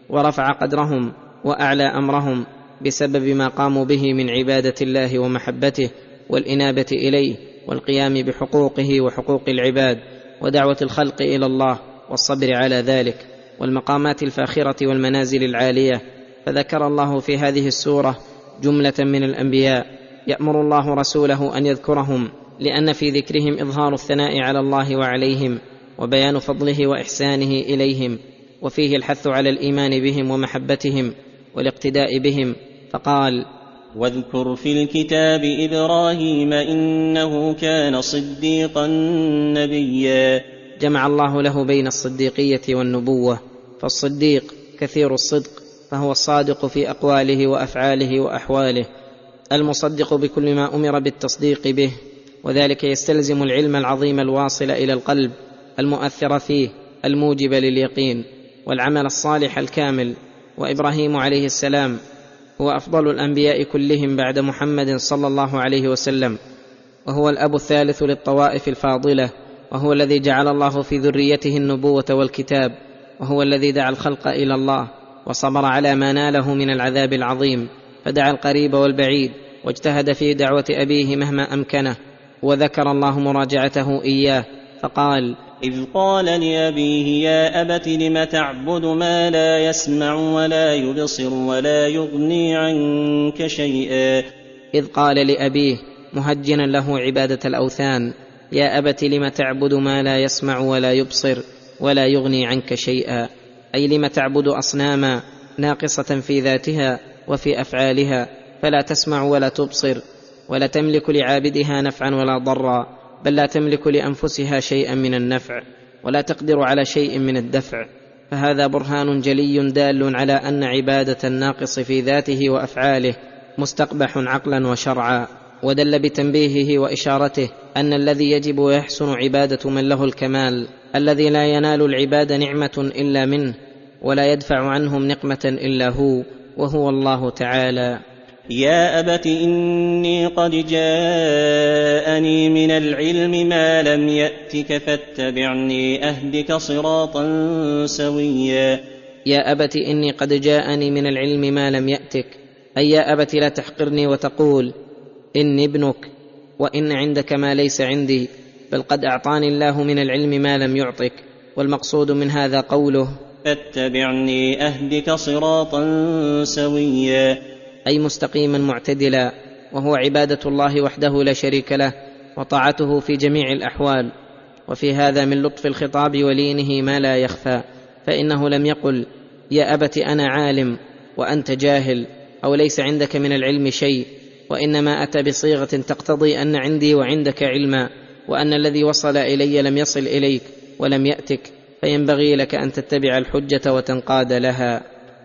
ورفع قدرهم وأعلى أمرهم بسبب ما قاموا به من عبادة الله ومحبته والإنابة إليه والقيام بحقوقه وحقوق العباد ودعوة الخلق إلى الله والصبر على ذلك. والمقامات الفاخرة والمنازل العالية فذكر الله في هذه السورة جملة من الأنبياء يأمر الله رسوله أن يذكرهم لأن في ذكرهم إظهار الثناء على الله وعليهم وبيان فضله وإحسانه إليهم وفيه الحث على الإيمان بهم ومحبتهم والاقتداء بهم فقال واذكر في الكتاب إبراهيم إنه كان صديقا نبيا. جمع الله له بين الصديقية والنبوة فالصديق كثير الصدق فهو الصادق في أقواله وأفعاله وأحواله المصدق بكل ما أمر بالتصديق به وذلك يستلزم العلم العظيم الواصل إلى القلب المؤثر فيه الموجب لليقين والعمل الصالح الكامل وإبراهيم عليه السلام هو أفضل الأنبياء كلهم بعد محمد صلى الله عليه وسلم وهو الأب الثالث للطوائف الفاضلة وهو الذي جعل الله في ذريته النبوة والكتاب وهو الذي دعا الخلق إلى الله وصبر على ما ناله من العذاب العظيم فدعا القريب والبعيد واجتهد في دعوة أبيه مهما أمكنه وذكر الله مراجعته إياه فقال إذ قال لأبيه يا أبت لم تعبد ما لا يسمع ولا يبصر ولا يغني عنك شيئا؟ إذ قال لأبيه مهجنا له عبادة الأوثان يا أبت لم تعبد ما لا يسمع ولا يبصر؟ ولا يغني عنك شيئا. أي لم تعبد أصناما ناقصة في ذاتها وفي أفعالها فلا تسمع ولا تبصر ولا تملك لعابدها نفعا ولا ضرا بل لا تملك لأنفسها شيئا من النفع ولا تقدر على شيء من الدفع. فهذا برهان جلي دال على أن عبادة الناقص في ذاته وأفعاله مستقبح عقلا وشرعا ودل بتنبيهه وإشارته أن الذي يجب ويحسن عبادة من له الكمال الذي لا ينال العباد نعمة إلا منه ولا يدفع عنهم نقمة إلا هو وهو الله تعالى. يا أبت إني قد جاءني من العلم ما لم يأتك فاتبعني أهدك صراطا سويا. يا أبت إني قد جاءني من العلم ما لم يأتك أي يا أبت لا تحقرني وتقول إني ابنك وإن عندك ما ليس عندي بل قد أعطاني الله من العلم ما لم يعطك والمقصود من هذا قوله فاتبعني أهدك صراطا سويا. أي مستقيما معتدلا وهو عبادة الله وحده لا شريك له وطاعته في جميع الأحوال. وفي هذا من لطف الخطاب ولينه ما لا يخفى فإنه لم يقل يا أبت أنا عالم وأنت جاهل أو ليس عندك من العلم شيء. وإنما أتى بصيغة تقتضي أن عندي وعندك علما وأن الذي وصل إلي لم يصل إليك ولم يأتك فينبغي لك أن تتبع الحجة وتنقاد لها.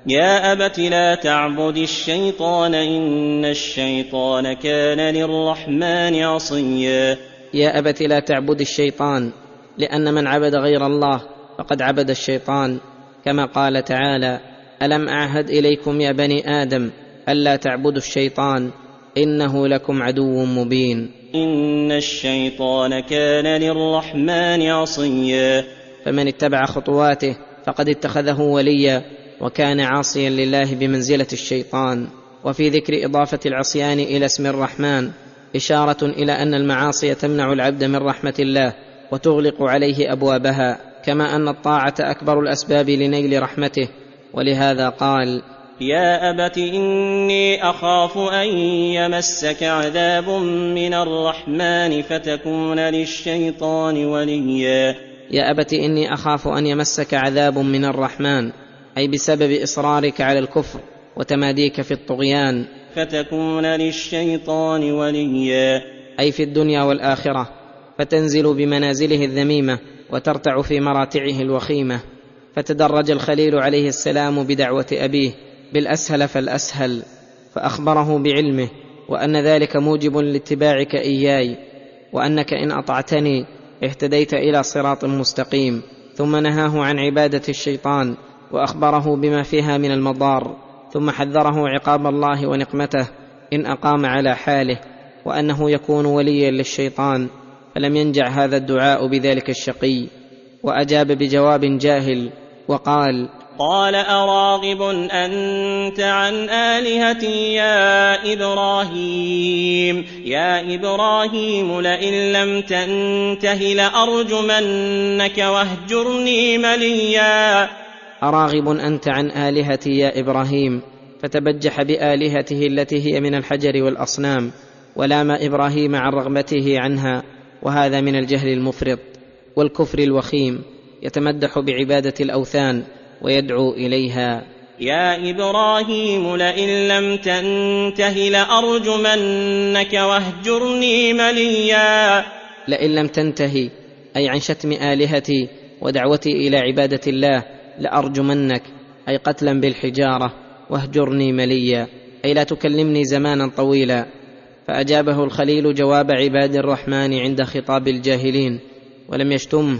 يا أبت لا تعبد الشيطان إن الشيطان كان للرحمن عصيا. يا أبت لا تعبد الشيطان لأن من عبد غير الله فقد عبد الشيطان. كما قال تعالى ألم أعهد إليكم يا بني آدم ألا تعبدوا الشيطان؟ إنه لكم عدو مبين. إن الشيطان كان للرحمن عصيا. فمن اتبع خطواته فقد اتخذه وليا وكان عاصيا لله بمنزلة الشيطان. وفي ذكر إضافة العصيان إلى اسم الرحمن إشارة إلى أن المعاصي تمنع العبد من رحمة الله وتغلق عليه أبوابها كما أن الطاعة أكبر الأسباب لنيل رحمته. ولهذا قال يا ابت اني اخاف ان يمسك عذاب من الرحمن فتكون للشيطان وليا. يا ابت اني اخاف ان يمسك عذاب من الرحمن أي بسبب إصرارك على الكفر وتماديك في الطغيان. فتكون للشيطان وليا. أي في الدنيا والآخرة فتنزل بمنازله الذميمة وترتع في مراتعه الوخيمة. فتدرج الخليل عليه السلام بدعوة أبيه. بالأسهل فالأسهل فأخبره بعلمه وأن ذلك موجب لاتباعك إياي وأنك إن أطعتني اهتديت إلى صراط مستقيم ثم نهاه عن عبادة الشيطان وأخبره بما فيها من المضار ثم حذره عقاب الله ونقمته إن أقام على حاله وأنه يكون وليا للشيطان فلم ينجع هذا الدعاء بذلك الشقي وأجاب بجواب جاهل وقال قال أراغب أنت عن آلهتي يا إبراهيم؟ يا إبراهيم لئن لم تنته لأرجمنك واهجرني مليا. أراغب أنت عن آلهتي يا إبراهيم فتبجح بآلهته التي هي من الحجر والأصنام ولام إبراهيم عن رغبته عنها وهذا من الجهل المفرط والكفر الوخيم يتمدح بعبادة الأوثان ويدعو إليها. يا إبراهيم لئن لم تنته لأرجمنك واهجرني مليا. لئن لم تنتهي أي عن شتم آلهتي ودعوتي إلى عبادة الله لأرجمنك أي قتلا بالحجارة واهجرني مليا. أي لا تكلمني زمانا طويلا. فأجابه الخليل جواب عباد الرحمن عند خطاب الجاهلين ولم يشتمه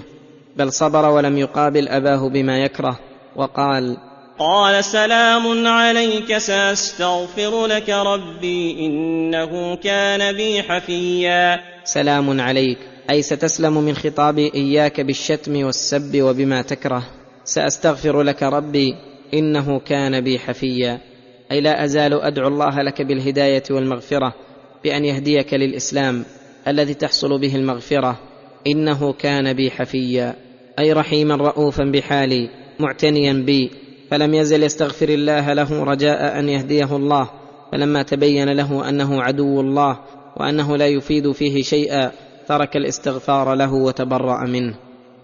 بل صبر ولم يقابل أباه بما يكره. وقال قال سلام عليك سأستغفر لك ربي إنه كان بي حفيا. سلام عليك. أي ستسلم من خطابي إياك بالشتم والسب وبما تكره. سأستغفر لك ربي إنه كان بي حفيا. أي لا أزال أدعو الله لك بالهداية والمغفرة بأن يهديك للإسلام الذي تحصل به المغفرة إنه كان بي حفيا. أي رحيما رؤوفا بحالي معتنيا بي فلم يزل يستغفر الله له رجاء أن يهديه الله فلما تبين له أنه عدو الله وأنه لا يفيد فيه شيئا ترك الاستغفار له وتبرأ منه.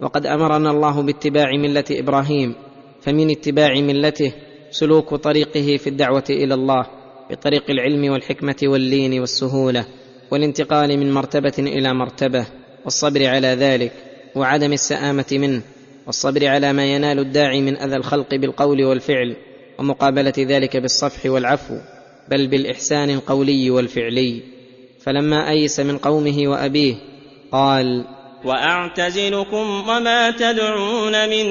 وقد أمرنا الله باتباع ملة إبراهيم فمن اتباع ملته سلوك طريقه في الدعوة إلى الله بطريق العلم والحكمة واللين والسهولة والانتقال من مرتبة إلى مرتبة والصبر على ذلك وعدم السآمة منه. والصبر على ما ينال الداعي من أذى الخلق بالقول والفعل ومقابلة ذلك بالصفح والعفو بل بالإحسان القولي والفعلي. فلما أيس من قومه وأبيه قال وأعتزلكم وما تدعون من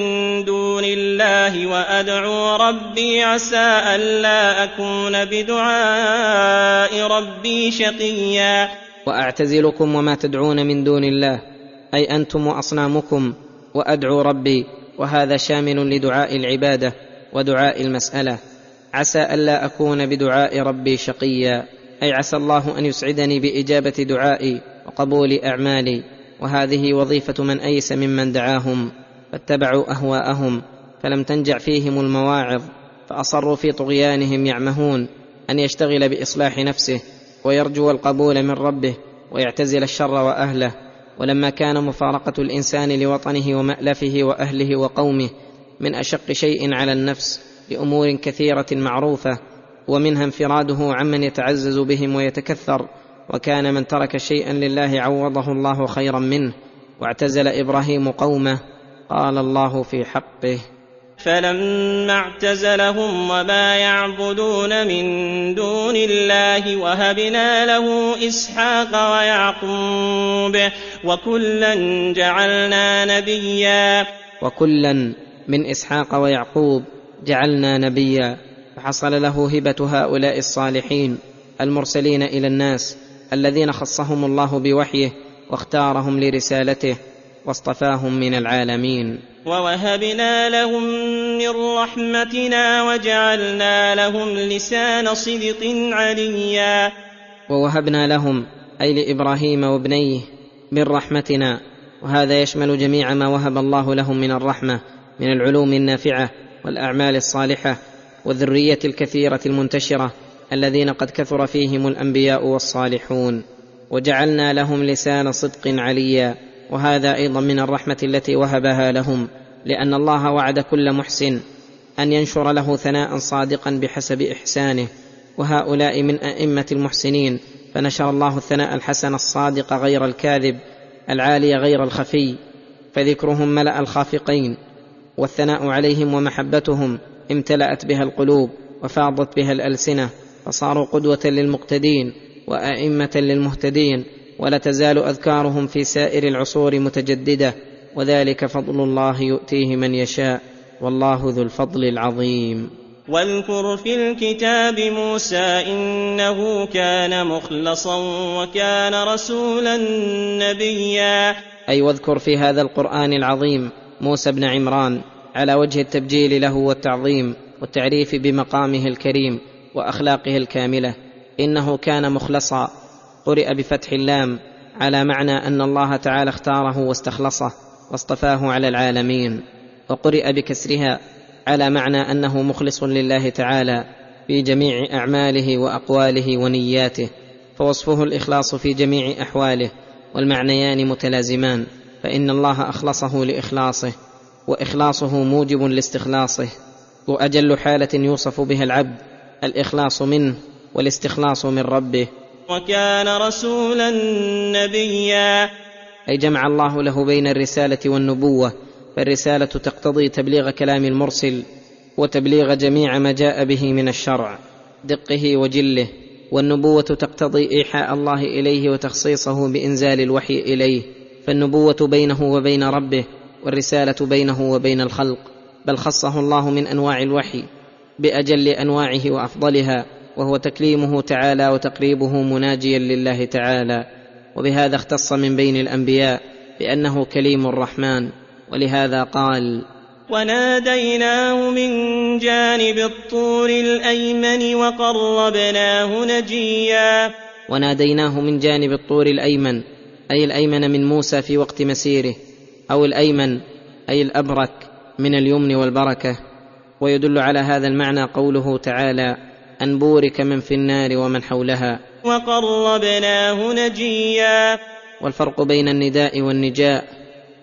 دون الله وأدعو ربي عسى ألا أكون بدعاء ربي شقيا. وأعتزلكم وما تدعون من دون الله أي أنتم وأصنامكم وأدعو ربي وهذا شامل لدعاء العبادة ودعاء المسألة. عسى ألا أكون بدعاء ربي شقيا. أي عسى الله أن يسعدني بإجابة دعائي وقبول أعمالي. وهذه وظيفة من أيس ممن دعاهم. فاتبعوا أهواءهم فلم تنجع فيهم المواعظ فأصروا في طغيانهم يعمهون أن يشتغل بإصلاح نفسه ويرجو القبول من ربه ويعتزل الشر وأهله. ولما كان مفارقة الإنسان لوطنه ومألفه وأهله وقومه من أشق شيء على النفس لأمور كثيرة معروفة ومنها انفراده عمن يتعزز بهم ويتكثر وكان من ترك شيئا لله عوضه الله خيرا منه واعتزل إبراهيم قومه قال الله في حقه. فلما اعتزلهم وما يعبدون من دون الله وهبنا له إسحاق ويعقوب وكلا جعلنا نبيا وكلا من إسحاق ويعقوب جعلنا نبيا فحصل له هبة هؤلاء الصالحين المرسلين إلى الناس الذين خصهم الله بوحيه واختارهم لرسالته واصطفاهم من العالمين. ووهبنا لهم من رحمتنا وجعلنا لهم لسان صدق عليا. ووهبنا لهم أي لإبراهيم وابنيه من رحمتنا. وهذا يشمل جميع ما وهب الله لهم من الرحمة من العلوم النافعة والأعمال الصالحة والذرية الكثيرة المنتشرة الذين قد كثر فيهم الأنبياء والصالحون. وجعلنا لهم لسان صدق عليا. وهذا أيضا من الرحمة التي وهبها لهم لأن الله وعد كل محسن أن ينشر له ثناء صادقا بحسب إحسانه. وهؤلاء من أئمة المحسنين فنشر الله الثناء الحسن الصادق غير الكاذب العالي غير الخفي فذكرهم ملأ الخافقين. والثناء عليهم ومحبتهم امتلأت بها القلوب وفاضت بها الألسنة فصاروا قدوة للمقتدين وأئمة للمهتدين. ولا تزال أذكارهم في سائر العصور متجددة وذلك فضل الله يؤتيه من يشاء والله ذو الفضل العظيم. واذكر في الكتاب موسى إنه كان مخلصا وكان رسولا نبيا. أي واذكر في هذا القرآن العظيم موسى بن عمران على وجه التبجيل له والتعظيم والتعريف بمقامه الكريم وأخلاقه الكاملة إنه كان مخلصا قرئ بفتح اللام على معنى أن الله تعالى اختاره واستخلصه واصطفاه على العالمين وقرئ بكسرها على معنى أنه مخلص لله تعالى في جميع أعماله وأقواله ونياته فوصفه الإخلاص في جميع أحواله والمعنيان متلازمان فإن الله أخلصه لإخلاصه وإخلاصه موجب لاستخلاصه وأجل حالة يوصف بها العبد الإخلاص منه والاستخلاص من ربه. وكان رسولا نبيا. أي جمع الله له بين الرسالة والنبوة. فالرسالة تقتضي تبليغ كلام المرسل وتبليغ جميع ما جاء به من الشرع دقه وجله. والنبوة تقتضي إيحاء الله إليه وتخصيصه بإنزال الوحي إليه. فالنبوة بينه وبين ربه والرسالة بينه وبين الخلق بل خصه الله من أنواع الوحي بأجل أنواعه وأفضلها. وهو تكليمه تعالى وتقريبه مناجيا لله تعالى. وبهذا اختص من بين الأنبياء بأنه كليم الرحمن. ولهذا قال وناديناه من جانب الطور الأيمن وقربناه نجيا. وناديناه من جانب الطور الأيمن أي الأيمن من موسى في وقت مسيره أو الأيمن أي الأبرك من اليمن والبركة. ويدل على هذا المعنى قوله تعالى أن بورك من في النار ومن حولها. وقربناه نجيا. والفرق بين النداء والنجاء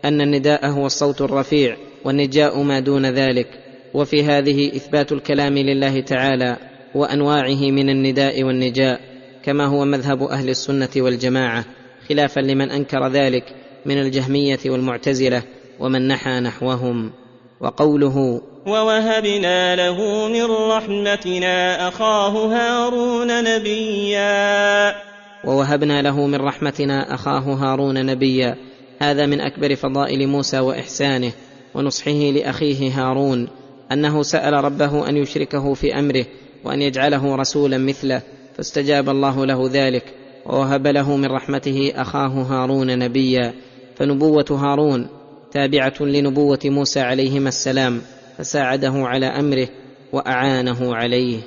أن النداء هو الصوت الرفيع والنجاء ما دون ذلك. وفي هذه إثبات الكلام لله تعالى وأنواعه من النداء والنجاء كما هو مذهب أهل السنة والجماعة خلافا لمن أنكر ذلك من الجهمية والمعتزلة ومن نحى نحوهم. وقوله ووهبنا له من رحمتنا اخاه هارون نبيا. ووهبنا له من رحمتنا اخاه هارون نبيا. هذا من اكبر فضائل موسى واحسانه ونصحه لاخيه هارون انه سال ربه ان يشركه في امره وان يجعله رسولا مثله. فاستجاب الله له ذلك. ووهب له من رحمته اخاه هارون نبيا. فنبوه هارون تابعة لنبوة موسى عليهما السلام فساعده على أمره وأعانه عليه.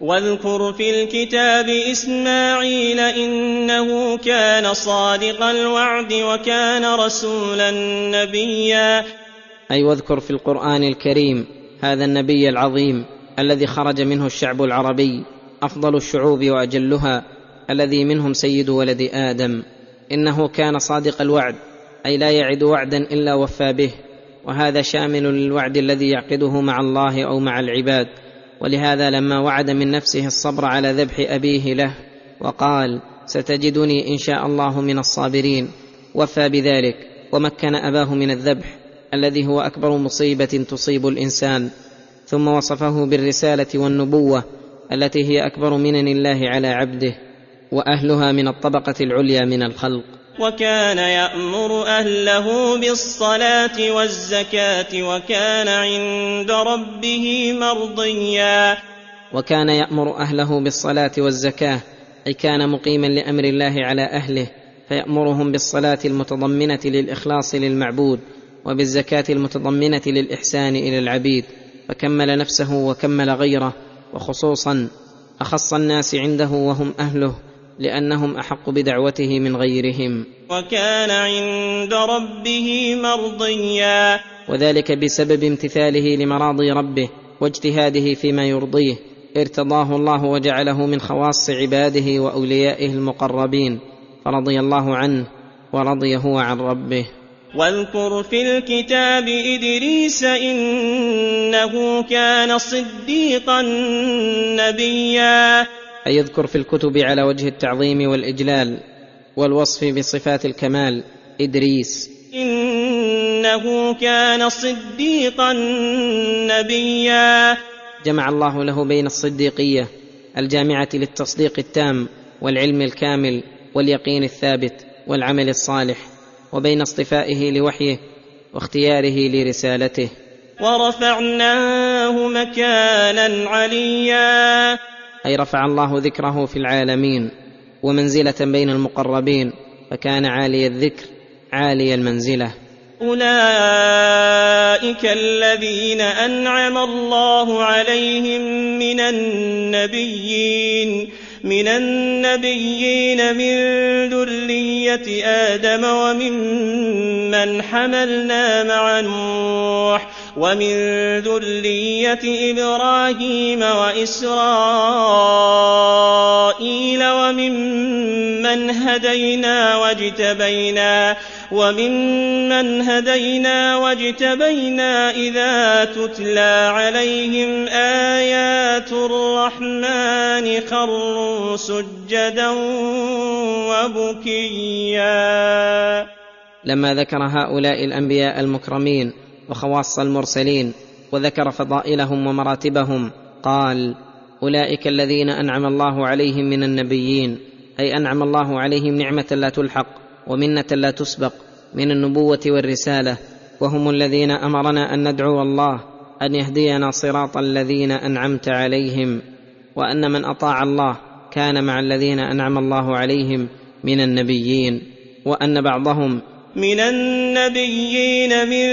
واذكر في الكتاب إسماعيل إنه كان صادق الوعد وكان رسولا نبيا. أي واذكر في القرآن الكريم هذا النبي العظيم الذي خرج منه الشعب العربي أفضل الشعوب وأجلها الذي منهم سيد ولد آدم. إنه كان صادق الوعد أي لا يعد وعدا إلا وفى به وهذا شامل للوعد الذي يعقده مع الله أو مع العباد. ولهذا لما وعد من نفسه الصبر على ذبح أبيه له وقال ستجدني إن شاء الله من الصابرين. وفى بذلك ومكن أباه من الذبح الذي هو أكبر مصيبة تصيب الإنسان. ثم وصفه بالرسالة والنبوة التي هي أكبر منن الله على عبده وأهلها من الطبقة العليا من الخلق. وكان يأمر أهله بالصلاة والزكاة وكان عند ربه مرضيا. وكان يأمر أهله بالصلاة والزكاة أي كان مقيما لأمر الله على أهله فيأمرهم بالصلاة المتضمنة للإخلاص للمعبود وبالزكاة المتضمنة للإحسان إلى العبيد فكمل نفسه وكمل غيره وخصوصا أخص الناس عنده وهم أهله لأنهم أحق بدعوته من غيرهم. وكان عند ربه مرضيا. وذلك بسبب امتثاله لمراضي ربه واجتهاده فيما يرضيه. ارتضاه الله وجعله من خواص عباده وأوليائه المقربين. فرضي الله عنه ورضي هو عن ربه. واذكر في الكتاب إدريس إنه كان صديقا نبيا. أي يذكر في الكتب على وجه التعظيم والإجلال والوصف بصفات الكمال إدريس. إنه كان صديقا نبيا. جمع الله له بين الصديقية الجامعة للتصديق التام والعلم الكامل واليقين الثابت والعمل الصالح وبين اصطفائه لوحيه واختياره لرسالته. ورفعناه مكانا عليا. أي رفع الله ذكره في العالمين ومنزلة بين المقربين فكان عالي الذكر عالي المنزلة. أولئك الذين أنعم الله عليهم من النبيين من النبيين من ذرية آدم وممن حملنا مع نوح ومن ذرية إبراهيم وإسرائيل وممن هدينا واجتبينا وممن هدينا واجتبينا إذا تتلى عليهم آيات الرحمن خروا سجدا وبكيا. لما ذكر هؤلاء الأنبياء المكرمين وخواص المرسلين وذكر فضائلهم ومراتبهم قال أولئك الذين أنعم الله عليهم من النبيين أي أنعم الله عليهم نعمة لا تلحق ومنة لا تسبق من النبوة والرسالة وهم الذين أمرنا أن ندعو الله أن يهدينا صراط الذين أنعمت عليهم وأن من أطاع الله كان مع الذين أنعم الله عليهم من النبيين وأن بعضهم من النبيين من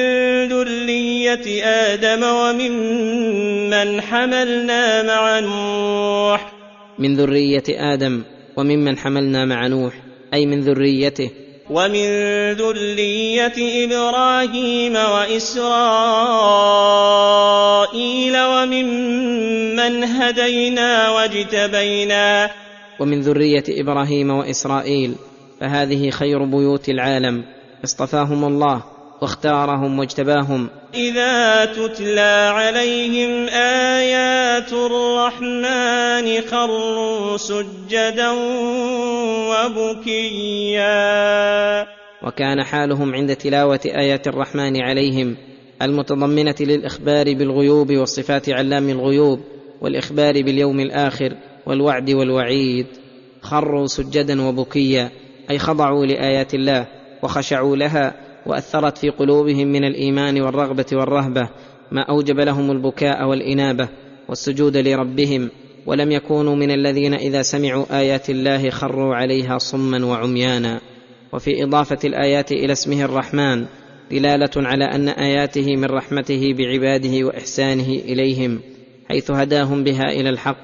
ذرية آدم وممن حملنا مع نوح. من ذرية آدم وممن حملنا مع نوح أي من ذريته. ومن ذرية إبراهيم وإسرائيل وممن هدينا واجتبينا. ومن ذرية إبراهيم وإسرائيل فهذه خير بيوت العالم. اصطفاهم الله واختارهم واجتباهم. إذا تتلى عليهم آيات الرحمن خروا سجدا وبكيا. وكان حالهم عند تلاوة آيات الرحمن عليهم المتضمنة للإخبار بالغيوب وصفات علام الغيوب والإخبار باليوم الآخر والوعد والوعيد. خروا سجدا وبكيا أي خضعوا لآيات الله. وخشعوا لها وأثرت في قلوبهم من الإيمان والرغبة والرهبة ما أوجب لهم البكاء والإنابة والسجود لربهم ولم يكونوا من الذين إذا سمعوا آيات الله خروا عليها صما وعميانا. وفي إضافة الآيات إلى اسمه الرحمن دلالة على أن آياته من رحمته بعباده وإحسانه إليهم حيث هداهم بها إلى الحق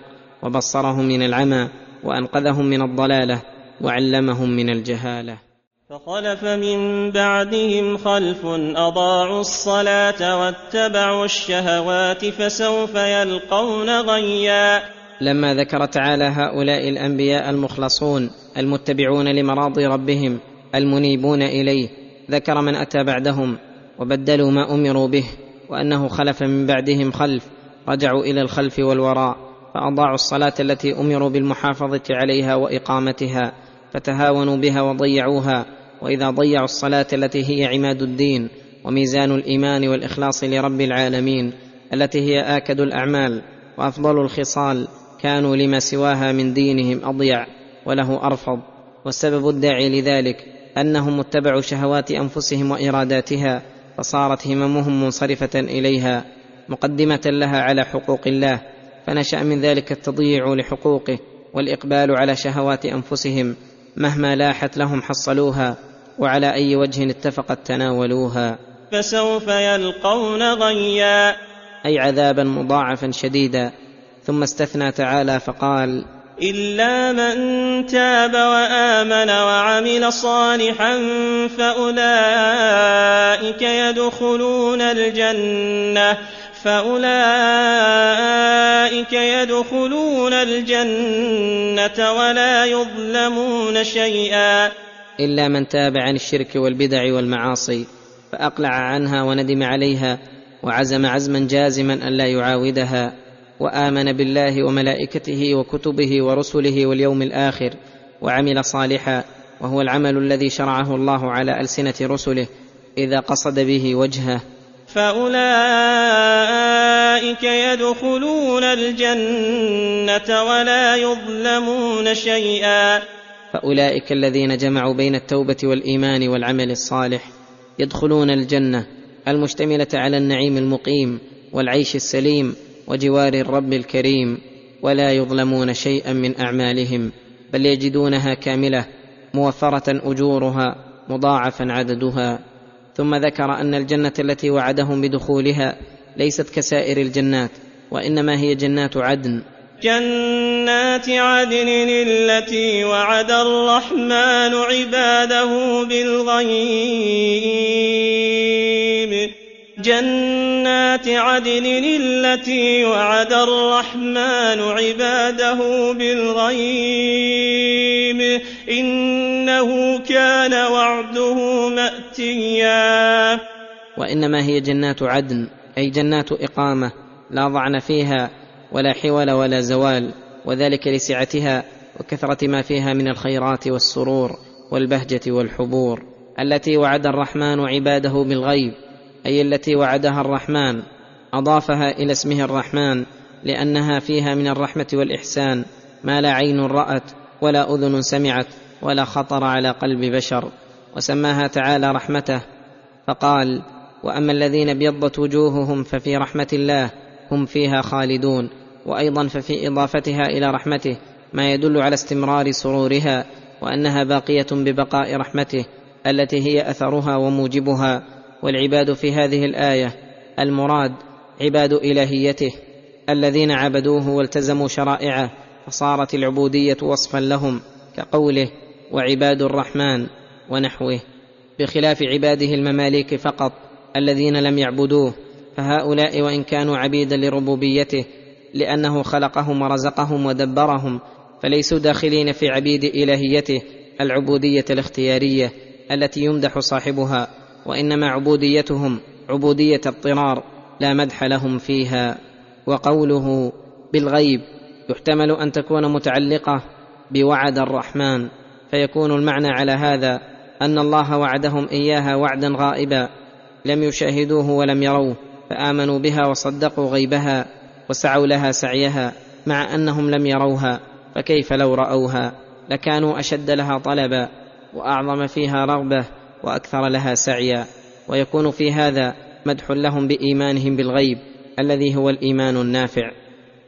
وبصرهم من العمى وأنقذهم من الضلالة وعلمهم من الجهالة. فخلف من بعدهم خلف أضاعوا الصلاة واتبعوا الشهوات فسوف يلقون غيا. لما ذكر تعالى هؤلاء الأنبياء المخلصون المتبعون لمراضي ربهم المنيبون إليه ذكر من أتى بعدهم وبدلوا ما أمروا به وأنه خلف من بعدهم خلف رجعوا إلى الخلف والوراء فأضاعوا الصلاة التي أمروا بالمحافظة عليها وإقامتها فتهاونوا بها وضيعوها وإذا ضيعوا الصلاة التي هي عماد الدين وميزان الإيمان والإخلاص لرب العالمين التي هي آكد الأعمال وأفضل الخصال كانوا لما سواها من دينهم أضيع وله أرفض والسبب الداعي لذلك أنهم اتبعوا شهوات أنفسهم وإراداتها فصارت هممهم منصرفة إليها مقدمة لها على حقوق الله فنشأ من ذلك التضييع لحقوقه والإقبال على شهوات أنفسهم مهما لاحت لهم حصلوها وعلى أي وجه اتفقت تناولوها. فسوف يلقون غيا. أي عذابا مضاعفا شديدا. ثم استثنى تعالى فقال إلا من تاب وآمن وعمل صالحا فأولئك يدخلون الجنة. فأولئك يدخلون الجنة ولا يظلمون شيئا. إلا من تاب عن الشرك والبدع والمعاصي فأقلع عنها وندم عليها وعزم عزما جازما أن لا يعاودها وآمن بالله وملائكته وكتبه ورسله واليوم الآخر وعمل صالحا وهو العمل الذي شرعه الله على ألسنة رسله إذا قصد به وجهه. فأولئك يدخلون الجنة ولا يظلمون شيئا. فأولئك الذين جمعوا بين التوبة والإيمان والعمل الصالح يدخلون الجنة المشتملة على النعيم المقيم والعيش السليم وجوار الرب الكريم ولا يظلمون شيئا من أعمالهم بل يجدونها كاملة موفرة أجورها مضاعفا عددها. ثم ذكر أن الجنة التي وعدهم بدخولها ليست كسائر الجنات وإنما هي جنات عدن. جنات عدن التي وعد الرحمن عباده بالغيب. جنات عدن التي وعد الرحمن عباده بالغيب. إنه كان وعده مأتيا. وإنما هي جنات عدن أي جنات إقامة لا ضعن فيها ولا حول ولا زوال وذلك لسعتها وكثرة ما فيها من الخيرات والسرور والبهجة والحبور. التي وعد الرحمن عباده بالغيب أي التي وعدها الرحمن أضافها إلى اسمه الرحمن لأنها فيها من الرحمة والإحسان ما لا عين رأت ولا أذن سمعت ولا خطر على قلب بشر. وسماها تعالى رحمته فقال وأما الذين ابيضت وجوههم ففي رحمة الله هم فيها خالدون. وأيضا ففي إضافتها إلى رحمته ما يدل على استمرار سرورها وأنها باقية ببقاء رحمته التي هي أثرها وموجبها. والعباد في هذه الآية المراد عباد إلهيته الذين عبدوه والتزموا شرائعه فصارت العبودية وصفا لهم كقوله وعباد الرحمن ونحوه. بخلاف عباده المماليك فقط الذين لم يعبدوه فهؤلاء وإن كانوا عبيدا لربوبيته لأنه خلقهم ورزقهم ودبرهم فليسوا داخلين في عبيد إلهيته العبودية الاختيارية التي يمدح صاحبها وإنما عبوديتهم عبودية اضطرار لا مدح لهم فيها. وقوله بالغيب يحتمل أن تكون متعلقة بوعد الرحمن فيكون المعنى على هذا أن الله وعدهم إياها وعدا غائبا لم يشاهدوه ولم يروه فآمنوا بها وصدقوا غيبها. وسعوا لها سعيها مع أنهم لم يروها فكيف لو رأوها؟ لكانوا أشد لها طلبا وأعظم فيها رغبة وأكثر لها سعيا. ويكون في هذا مدح لهم بإيمانهم بالغيب الذي هو الإيمان النافع.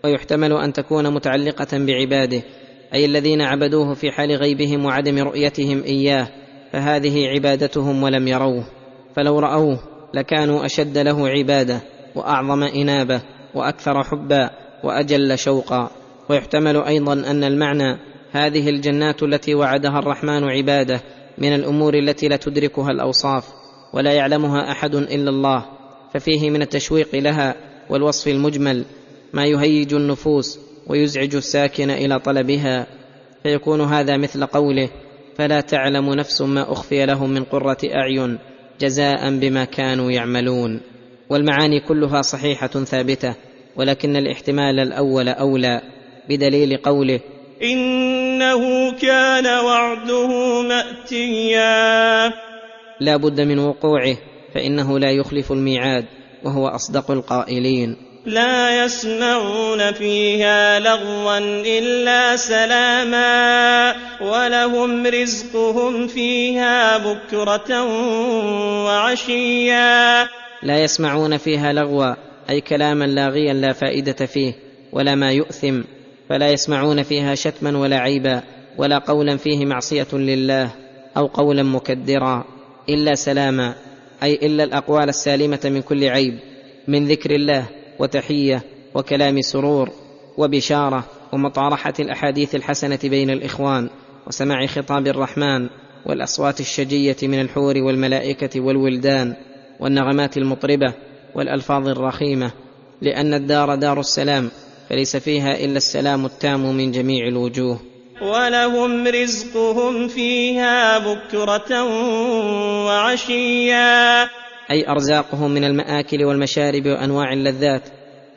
ويحتمل أن تكون متعلقة بعباده أي الذين عبدوه في حال غيبهم وعدم رؤيتهم إياه فهذه عبادتهم ولم يروه. فلو رأوه لكانوا أشد له عبادة وأعظم إنابة. وأكثر حبا وأجل شوقا. ويحتمل أيضا أن المعنى هذه الجنات التي وعدها الرحمن عباده من الأمور التي لا تدركها الأوصاف ولا يعلمها أحد إلا الله ففيه من التشويق لها والوصف المجمل ما يهيج النفوس ويزعج الساكن إلى طلبها. فيكون هذا مثل قوله فلا تعلم نفس ما أخفي لهم من قرة أعين جزاء بما كانوا يعملون والمعاني كلها صحيحة ثابتة ولكن الاحتمال الأول أولى بدليل قوله إنه كان وعده مأتيا. لا بد من وقوعه فإنه لا يخلف الميعاد وهو أصدق القائلين. لا يسمعون فيها لغوا إلا سلاما ولهم رزقهم فيها بكرة وعشيا. لا يسمعون فيها لغوا أي كلاما لاغيا لا فائدة فيه ولا ما يؤثم فلا يسمعون فيها شتما ولا عيبا ولا قولا فيه معصية لله أو قولا مكدرا إلا سلاما أي إلا الأقوال السالمة من كل عيب من ذكر الله وتحية وكلام سرور وبشارة ومطارحة الأحاديث الحسنة بين الإخوان وسماع خطاب الرحمن والأصوات الشجية من الحور والملائكة والولدان والنغمات المطربة والألفاظ الرخيمة لأن الدار دار السلام فليس فيها إلا السلام التام من جميع الوجوه. ولهم رزقهم فيها بكره وعشيا. أي أرزاقهم من المآكل والمشارب وأنواع اللذات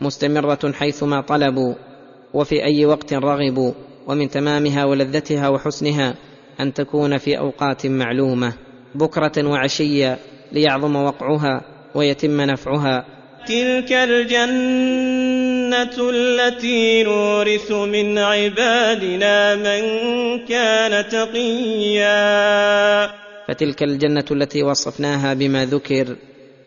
مستمرة حيثما طلبوا وفي أي وقت رغبوا ومن تمامها ولذتها وحسنها أن تكون في أوقات معلومة. بكرة وعشيا ليعظم وقعها ويتم نفعها. تلك الجنة التي نورث من عبادنا من كان تقيا. فتلك الجنة التي وصفناها بما ذكر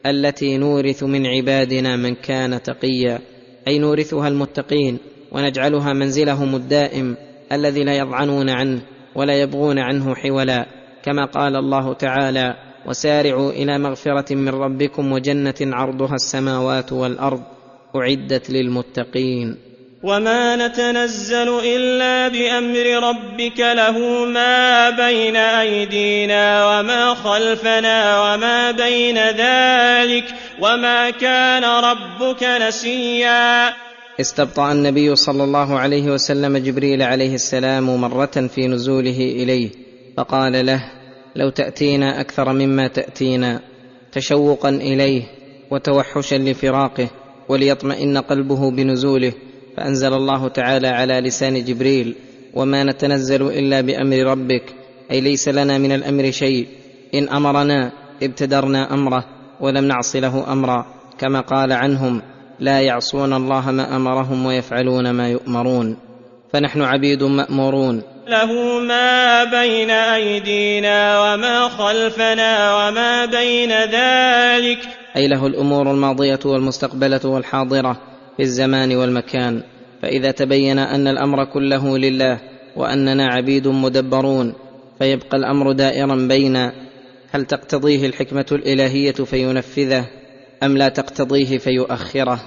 التي نورث من عبادنا من كان تقيا. أي نورثها المتقين ونجعلها منزلهم الدائم الذي لا يضعنون عنه ولا يبغون عنه حولا. كما قال الله تعالى وسارعوا إلى مغفرة من ربكم وجنة عرضها السماوات والأرض أعدت للمتقين. وما نتنزل إلا بأمر ربك له ما بين أيدينا وما خلفنا وما بين ذلك وما كان ربك نسيا. استبطأ النبي صلى الله عليه وسلم جبريل عليه السلام مرة في نزوله إليه فقال له لو تأتينا أكثر مما تأتينا تشوقا إليه وتوحشا لفراقه وليطمئن قلبه بنزوله فأنزل الله تعالى على لسان جبريل وما نتنزل إلا بأمر ربك أي ليس لنا من الأمر شيء إن أمرنا ابتدرنا أمره ولم نعص له أمرا كما قال عنهم لا يعصون الله ما أمرهم ويفعلون ما يؤمرون. فنحن عبيد مأمورون. له ما بين أيدينا وما خلفنا وما بين ذلك. أي له الأمور الماضية والمستقبلة والحاضرة في الزمان والمكان. فإذا تبين أن الأمر كله لله وأننا عبيد مدبرون فيبقى الأمر دائرا بين هل تقتضيه الحكمة الإلهية فينفذه أم لا تقتضيه فيؤخره؟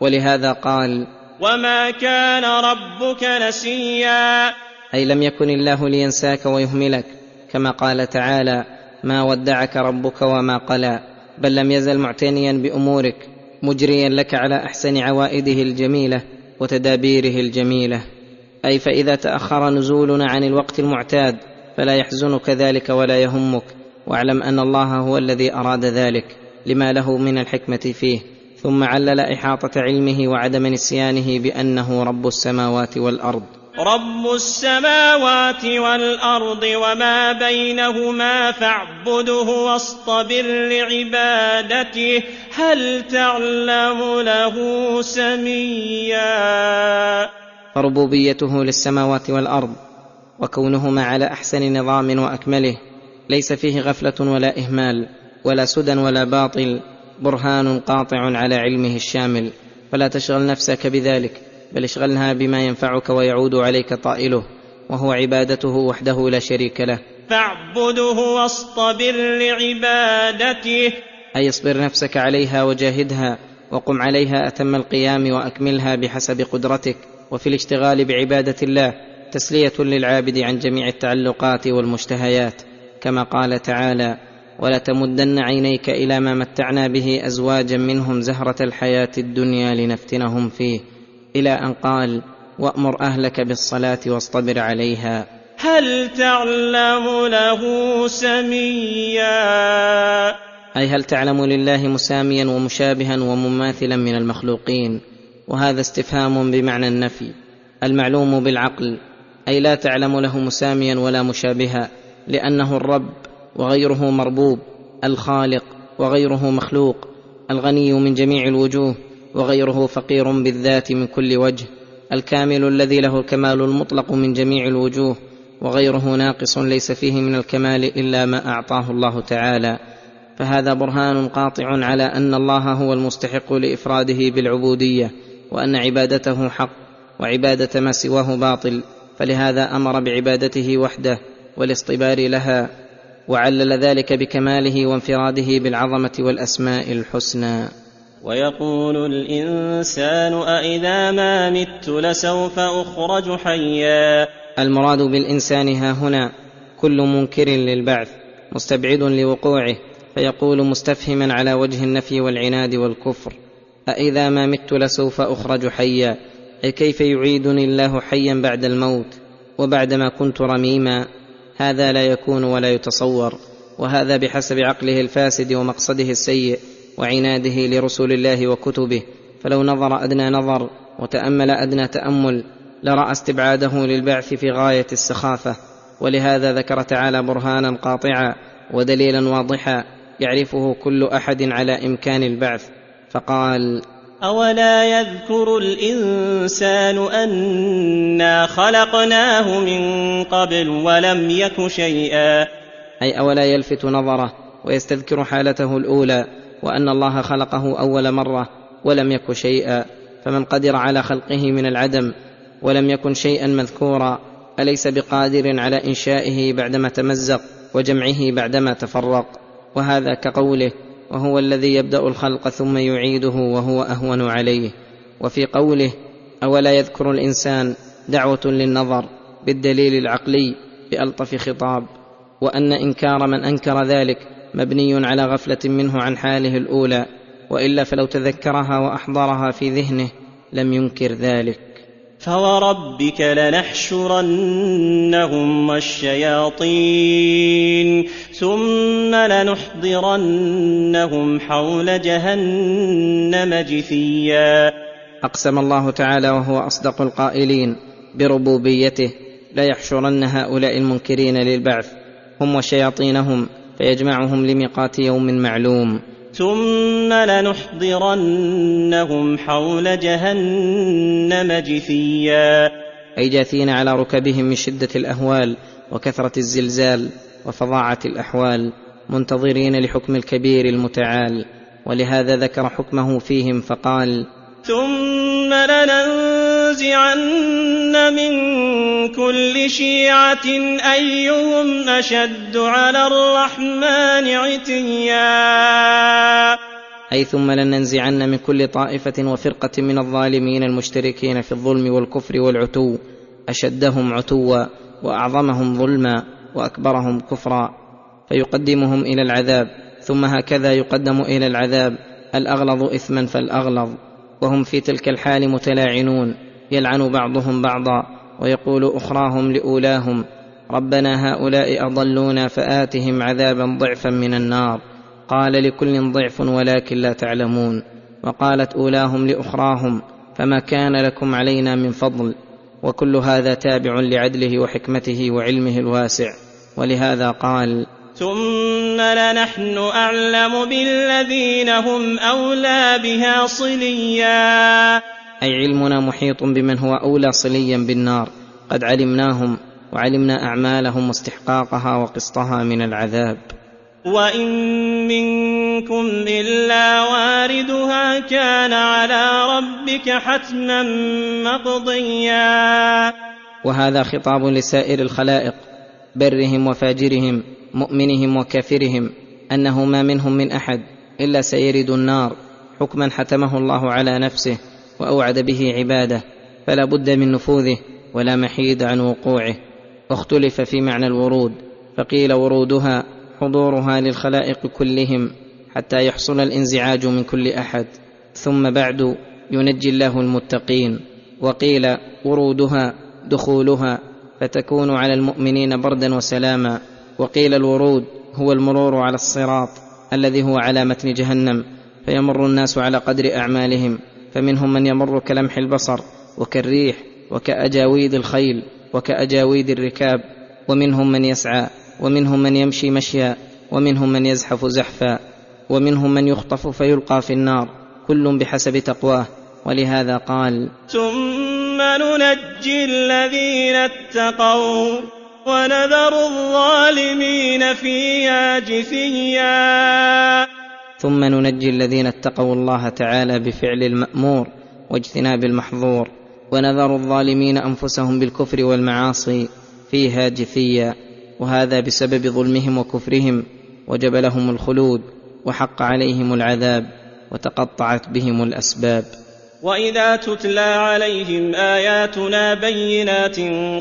ولهذا قال وما كان ربك نسيا. أي لم يكن الله لينساك ويهملك كما قال تعالى ما ودعك ربك وما قلى بل لم يزل معتنيا بأمورك مجريا لك على أحسن عوائده الجميلة وتدابيره الجميلة. أي فإذا تأخر نزولنا عن الوقت المعتاد فلا يحزنك ذلك ولا يهمك واعلم أن الله هو الذي أراد ذلك لما له من الحكمة فيه. ثم علل إحاطة علمه وعدم نسيانه بأنه رب السماوات والأرض. رب السماوات والارض وما بينهما فاعبده واصطبر لعبادته هل تعلم له سميا؟ فربوبيته للسماوات والارض وكونهما على احسن نظام واكمله ليس فيه غفله ولا اهمال ولا سدى ولا باطل برهان قاطع على علمه الشامل فلا تشغل نفسك بذلك بل اشغلها بما ينفعك ويعود عليك طائله وهو عبادته وحده لا شريك له. فاعبده واصطبر لعبادته. أي اصبر نفسك عليها وجاهدها وقم عليها أتم القيام وأكملها بحسب قدرتك وفي الاشتغال بعبادة الله تسلية للعابد عن جميع التعلقات والمشتهيات. كما قال تعالى ولا تمدن عينيك إلى ما متعنا به أزواجا منهم زهرة الحياة الدنيا لنفتنهم فيه إلى أن قال وأمر أهلك بالصلاة واصطبر عليها. هل تعلم له سميا؟ أي هل تعلم لله مساميا ومشابها ومماثلا من المخلوقين؟ وهذا استفهام بمعنى النفي المعلوم بالعقل. أي لا تعلم له مساميا ولا مشابها لأنه الرب وغيره مربوب الخالق وغيره مخلوق الغني من جميع الوجوه. وغيره فقير بالذات من كل وجه الكامل الذي له الكمال المطلق من جميع الوجوه وغيره ناقص ليس فيه من الكمال إلا ما أعطاه الله تعالى. فهذا برهان قاطع على أن الله هو المستحق لإفراده بالعبودية وأن عبادته حق وعبادة ما سواه باطل. فلهذا أمر بعبادته وحده والاصطبار لها وعلل ذلك بكماله وانفراده بالعظمة والأسماء الحسنى. ويقول الإنسان أإذا ما مت لسوف أخرج حيا. المراد بالإنسان ها هنا كل منكر للبعث مستبعد لوقوعه فيقول مستفهما على وجه النفي والعناد والكفر أإذا ما مت لسوف أخرج حيا. أي كيف يعيدني الله حيا بعد الموت وبعدما كنت رميما؟ هذا لا يكون ولا يتصور وهذا بحسب عقله الفاسد ومقصده السيء. وعناده لرسل الله وكتبه فلو نظر أدنى نظر وتأمل أدنى تأمل لرأى استبعاده للبعث في غاية السخافة. ولهذا ذكر تعالى برهانا قاطعا ودليلا واضحا يعرفه كل أحد على إمكان البعث. فقال أولا يذكر الإنسان أنا خلقناه من قبل ولم يك شيئا. أي أولا يلفت نظره ويستذكر حالته الأولى. وأن الله خلقه أول مرة ولم يك شيئا فمن قدر على خلقه من العدم ولم يكن شيئا مذكورا أليس بقادر على إنشائه بعدما تمزق وجمعه بعدما تفرق؟ وهذا كقوله وهو الذي يبدأ الخلق ثم يعيده وهو أهون عليه. وفي قوله أولا يذكر الإنسان دعوة للنظر بالدليل العقلي بألطف خطاب وأن إنكار من أنكر ذلك مبني على غفلة منه عن حاله الأولى وإلا فلو تذكرها وأحضرها في ذهنه لم ينكر ذلك. فوربك لنحشرنهم والشياطين ثم لنحضرنهم حول جهنم جثيا. أقسم الله تعالى وهو أصدق القائلين بربوبيته لا يحشرن هؤلاء المنكرين للبعث هم وشياطينهم. فيجمعهم لميقات يوم معلوم. ثم لنحضرنهم حول جهنم جثيا. أي جاثين على ركبهم من شدة الأهوال وكثرة الزلزال وفظاعة الأحوال منتظرين لحكم الكبير المتعال. ولهذا ذكر حكمه فيهم فقال ثم لننزعن من كل شيعة أيهم أشد على الرحمن عتيا. أي ثم لننزعن من كل طائفة وفرقة من الظالمين المشتركين في الظلم والكفر والعتو. أشدهم عتوا وأعظمهم ظلما وأكبرهم كفرا. فيقدمهم إلى العذاب. ثم هكذا يقدم إلى العذاب. الأغلظ إثما فالأغلظ. وهم في تلك الحال متلاعنون. يلعن بعضهم بعضا ويقول أخراهم لأولاهم ربنا هؤلاء أضلونا فآتهم عذابا ضعفا من النار قال لكل ضعف ولكن لا تعلمون وقالت أولاهم لأخراهم فما كان لكم علينا من فضل وكل هذا تابع لعدله وحكمته وعلمه الواسع ولهذا قال ثم لنحن أعلم بالذين هم أولى بها صليا أي علمنا محيط بمن هو أولى صليا بالنار. قد علمناهم وعلمنا أعمالهم واستحقاقها وقسطها من العذاب. وإن منكم إلا واردها كان على ربك حتما مقضيا. وهذا خطاب لسائر الخلائق برهم وفاجرهم مؤمنهم وكافرهم أنه ما منهم من أحد إلا سيرد النار. حكما حتمه الله على نفسه. وأوعد به عباده فلا بد من نفوذه ولا محيد عن وقوعه. واختلف في معنى الورود فقيل ورودها حضورها للخلائق كلهم حتى يحصل الانزعاج من كل أحد. ثم بعد ينجي الله المتقين وقيل ورودها دخولها فتكون على المؤمنين بردا وسلاما. وقيل الورود هو المرور على الصراط الذي هو على متن جهنم فيمر الناس على قدر أعمالهم. فمنهم من يمر كلمح البصر وكالريح وكأجاويد الخيل وكأجاويد الركاب ومنهم من يسعى ومنهم من يمشي مشيا ومنهم من يزحف زحفا ومنهم من يخطف فيلقى في النار كل بحسب تقواه ولهذا قال ثم ننجي الذين اتقوا ونذر الظالمين فيها جثيا ثم ننجي الذين اتقوا الله تعالى بفعل المأمور واجتناب المحظور ونذر الظالمين أنفسهم بالكفر والمعاصي فيها جثيا وهذا بسبب ظلمهم وكفرهم وجب لهم الخلود وحق عليهم العذاب وتقطعت بهم الأسباب. واذا تتلى عليهم اياتنا بينات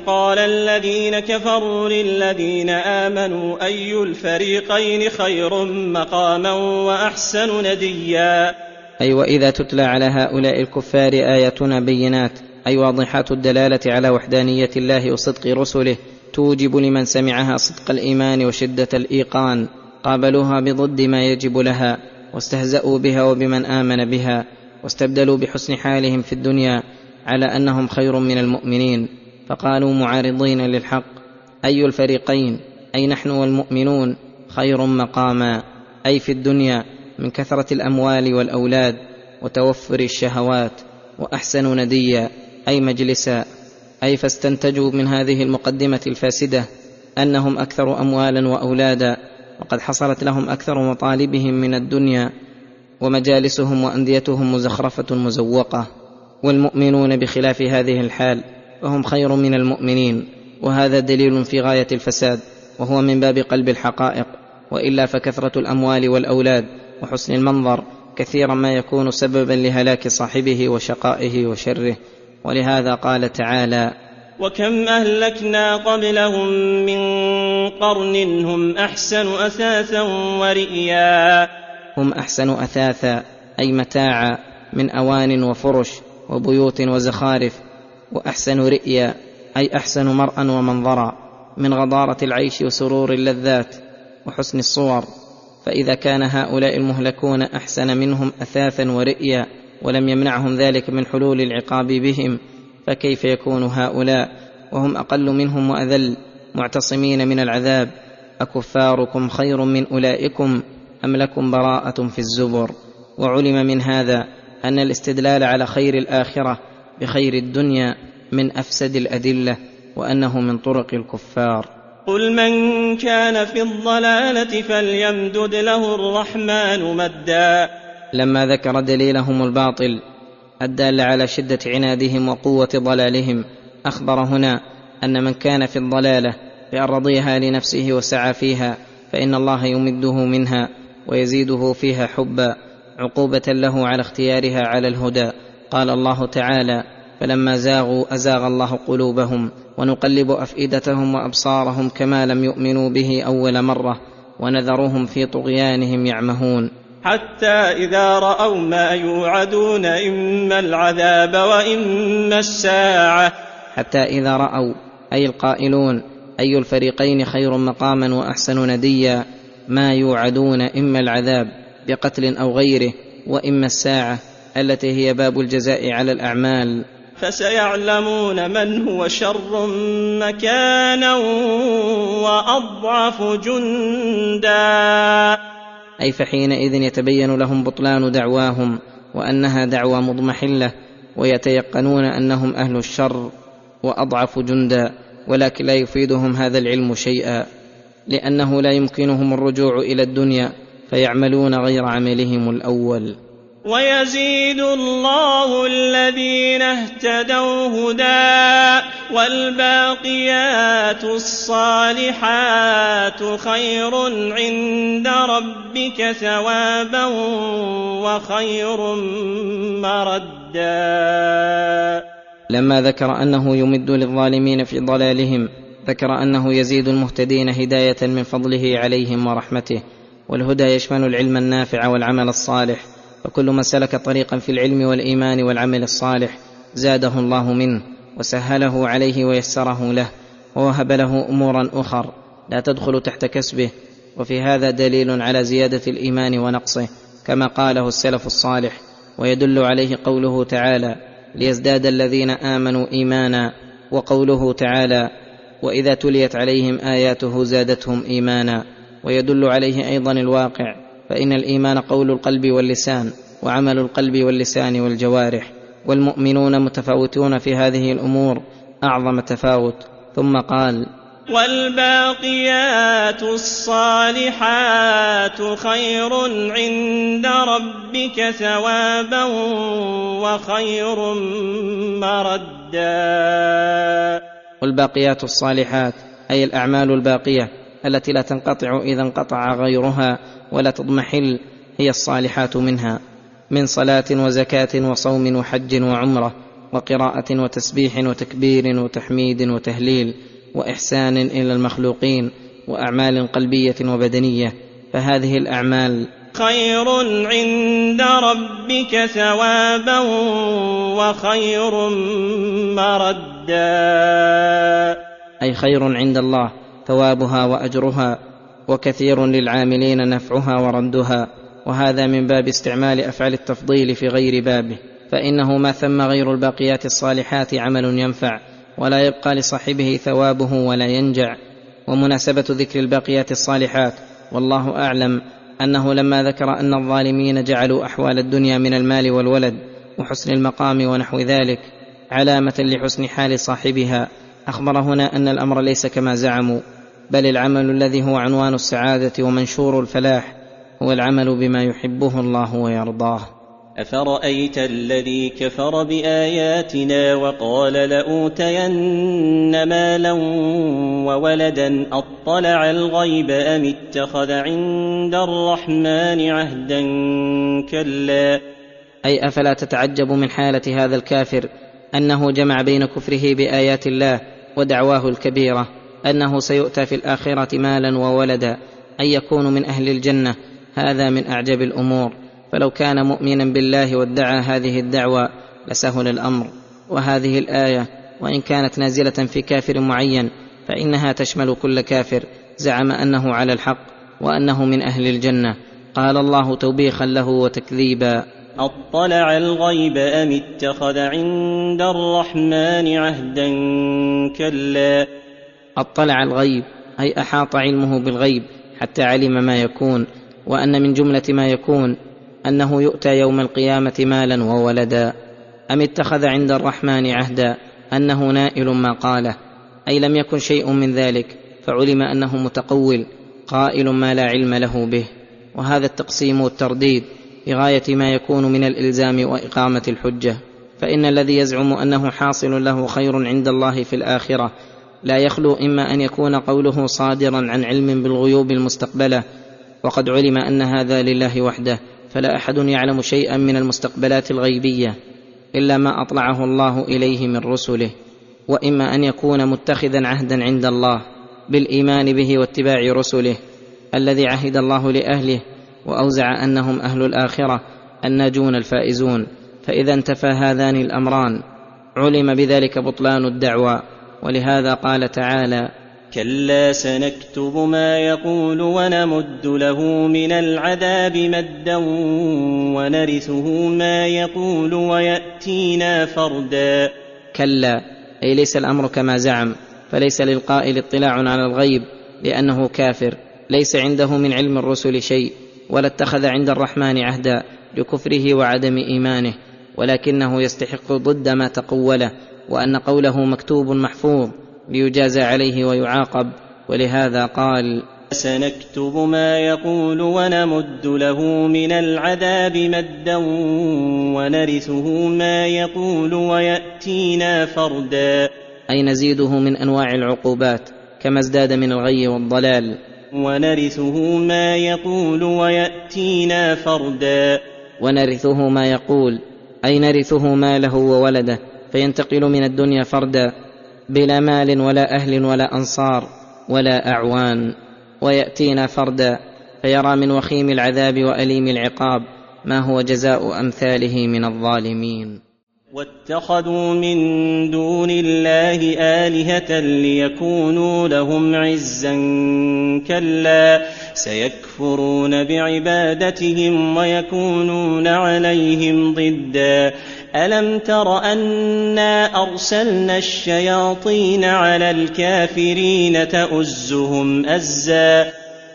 قال الذين كفروا للذين امنوا اي الفريقين خير مقاما واحسن نديا أي واذا تتلى على هؤلاء الكفار اياتنا بينات أي واضحات الدلالة على وحدانية الله وصدق رسله توجب لمن سمعها صدق الإيمان وشدة الإيقان قابلوها بضد ما يجب لها واستهزأوا بها وبمن آمن بها. واستبدلوا بحسن حالهم في الدنيا على أنهم خير من المؤمنين فقالوا معارضين للحق أي الفريقين؟ أي نحن والمؤمنون؟ خير مقاما. أي في الدنيا من كثرة الأموال والأولاد وتوفر الشهوات وأحسن نديا. أي مجلسا. أي فاستنتجوا من هذه المقدمة الفاسدة أنهم أكثر أموالا وأولادا وقد حصلت لهم أكثر مطالبهم من الدنيا. ومجالسهم وأنديتهم مزخرفة مزوقة والمؤمنون بخلاف هذه الحال فهم خير من المؤمنين وهذا دليل في غاية الفساد وهو من باب قلب الحقائق وإلا فكثرة الأموال والأولاد وحسن المنظر كثيرا ما يكون سببا لهلاك صاحبه وشقائه وشره. ولهذا قال تعالى وكم أهلكنا قبلهم من قرن هم أحسن اثاثا ورئيا. هم أحسن أثاثا أي متاعا من أوان وفرش وبيوت وزخارف وأحسن رئيا أي أحسن مرءا ومنظرا من غضارة العيش وسرور اللذات وحسن الصور. فإذا كان هؤلاء المهلكون أحسن منهم أثاثا ورئيا ولم يمنعهم ذلك من حلول العقاب بهم فكيف يكون هؤلاء؟ وهم أقل منهم وأذل معتصمين من العذاب. أكفاركم خير من أولئكم؟ أم لكم براءة في الزبر؟ وعلم من هذا أن الاستدلال على خير الآخرة بخير الدنيا من أفسد الأدلة وأنه من طرق الكفار. قل من كان في الضلالة فليمدد له الرحمن مدا. لما ذكر دليلهم الباطل الدال على شدة عنادهم وقوة ضلالهم أخبر هنا أن من كان في الضلالة بان رضيها لنفسه وسعى فيها فإن الله يمده منها. ويزيده فيها حبا عقوبة له على اختيارها على الهدى. قال الله تعالى فلما زاغوا أزاغ الله قلوبهم ونقلب أفئدتهم وأبصارهم كما لم يؤمنوا به أول مرة ونذرهم في طغيانهم يعمهون. حتى إذا رأوا ما يوعدون إما العذاب وإما الساعة. حتى إذا رأوا أي القائلون أي الفريقين خير مقاما وأحسن نديا؟ ما يوعدون إما العذاب بقتل أو غيره وإما الساعة التي هي باب الجزاء على الأعمال. فسيعلمون من هو شر مكانا وأضعف جندا. أي فحينئذ يتبين لهم بطلان دعواهم وأنها دعوى مضمحلة ويتيقنون أنهم أهل الشر وأضعف جندا ولكن لا يفيدهم هذا العلم شيئا. لأنه لا يمكنهم الرجوع إلى الدنيا فيعملون غير عملهم الأول. ويزيد الله الذين اهتدوا هدى والباقيات الصالحات خير عند ربك ثوابا وخير مردا. لما ذكر أنه يمد للظالمين في ضلالهم ذكر أنه يزيد المهتدين هداية من فضله عليهم ورحمته والهدى يشمل العلم النافع والعمل الصالح فكل من سلك طريقا في العلم والإيمان والعمل الصالح زاده الله منه وسهله عليه ويسره له ووهب له امورا أخر لا تدخل تحت كسبه وفي هذا دليل على زيادة الإيمان ونقصه كما قاله السلف الصالح ويدل عليه قوله تعالى ليزداد الذين آمنوا ايمانا وقوله تعالى وإذا تليت عليهم آياته زادتهم إيمانا ويدل عليه أيضا الواقع فإن الإيمان قول القلب واللسان وعمل القلب واللسان والجوارح والمؤمنون متفاوتون في هذه الأمور أعظم تفاوت. ثم قال والباقيات الصالحات خير عند ربك ثوابا وخير مردا. والباقيات الصالحات أي الأعمال الباقية التي لا تنقطع إذا انقطع غيرها ولا تضمحل هي الصالحات منها من صلاة وزكاة وصوم وحج وعمرة وقراءة وتسبيح وتكبير وتحميد وتهليل وإحسان إلى المخلوقين وأعمال قلبية وبدنية فهذه الأعمال خير عند ربك ثوابا وخير مردا. أي خير عند الله ثوابها وأجرها وكثير للعاملين نفعها وردها. وهذا من باب استعمال أفعال التفضيل في غير بابه. فإنه ما ثم غير الباقيات الصالحات عمل ينفع ولا يبقى لصاحبه ثوابه ولا ينجع. ومناسبة ذكر الباقيات الصالحات والله أعلم أنه لما ذكر أن الظالمين جعلوا أحوال الدنيا من المال والولد وحسن المقام ونحو ذلك علامة لحسن حال صاحبها أخبر هنا أن الأمر ليس كما زعموا بل العمل الذي هو عنوان السعادة ومنشور الفلاح هو العمل بما يحبه الله ويرضاه. افرايت الذي كفر باياتنا وقال لاوتين مالا وولدا اطلع الغيب ام اتخذ عند الرحمن عهدا كلا أي أفلا تتعجب من حالة هذا الكافر أنه جمع بين كفره بآيات الله ودعواه الكبيرة أنه سيؤتى في الآخرة مالا وولدا أن يكون من أهل الجنة. هذا من أعجب الأمور. فلو كان مؤمنا بالله وادعى هذه الدعوى لسهل الأمر. وهذه الآية وإن كانت نازلة في كافر معين فإنها تشمل كل كافر زعم أنه على الحق وأنه من أهل الجنة. قال الله توبيخا له وتكذيبا. أطلع الغيب أم اتخذ عند الرحمن عهدا كلا؟ أطلع الغيب أي أحاط علمه بالغيب حتى علم ما يكون وأن من جملة ما يكون أنه يؤتى يوم القيامة مالا وولدا أم اتخذ عند الرحمن عهدا؟ أنه نائل ما قاله. أي لم يكن شيء من ذلك فعلم أنه متقول قائل ما لا علم له به. وهذا التقسيم والترديد بغاية ما يكون من الإلزام وإقامة الحجة. فإن الذي يزعم أنه حاصل له خير عند الله في الآخرة لا يخلو إما أن يكون قوله صادرا عن علم بالغيوب المستقبلة وقد علم أن هذا لله وحده. فلا أحد يعلم شيئا من المستقبلات الغيبية إلا ما أطلعه الله إليه من رسله وإما أن يكون متخذا عهدا عند الله بالإيمان به واتباع رسله الذي عهد الله لأهله وأوزع أنهم أهل الآخرة الناجون الفائزون. فإذا انتفى هذان الأمران علم بذلك بطلان الدعوى ولهذا قال تعالى كلا سنكتب ما يقول ونمد له من العذاب مدا ونرثه ما يقول وياتينا فردا كلا أي ليس الأمر كما زعم فليس للقائل اطلاع على الغيب لأنه كافر ليس عنده من علم الرسل شيء ولا اتخذ عند الرحمن عهدا لكفره وعدم إيمانه ولكنه يستحق ضد ما تقوله وأن قوله مكتوب محفوظ. ليجازى عليه ويعاقب ولهذا قال سنكتب ما يقول ونمد له من العذاب مدا ونرثه ما يقول ويأتينا فردا. أي نزيده من أنواع العقوبات كما ازداد من الغي والضلال. ونرثه ما يقول ويأتينا فردا. ونرثه ما يقول أي نرثه ماله وولده فينتقل من الدنيا فردا. بلا مال ولا أهل ولا أنصار ولا أعوان ويأتينا فردا فيرى من وخيم العذاب وأليم العقاب ما هو جزاء أمثاله من الظالمين. واتخذوا من دون الله آلهة ليكونوا لهم عزا كلا سيكفرون بعبادتهم ويكونون عليهم ضدا. ألم تر أنا أرسلنا الشياطين على الكافرين تؤزهم أزا؟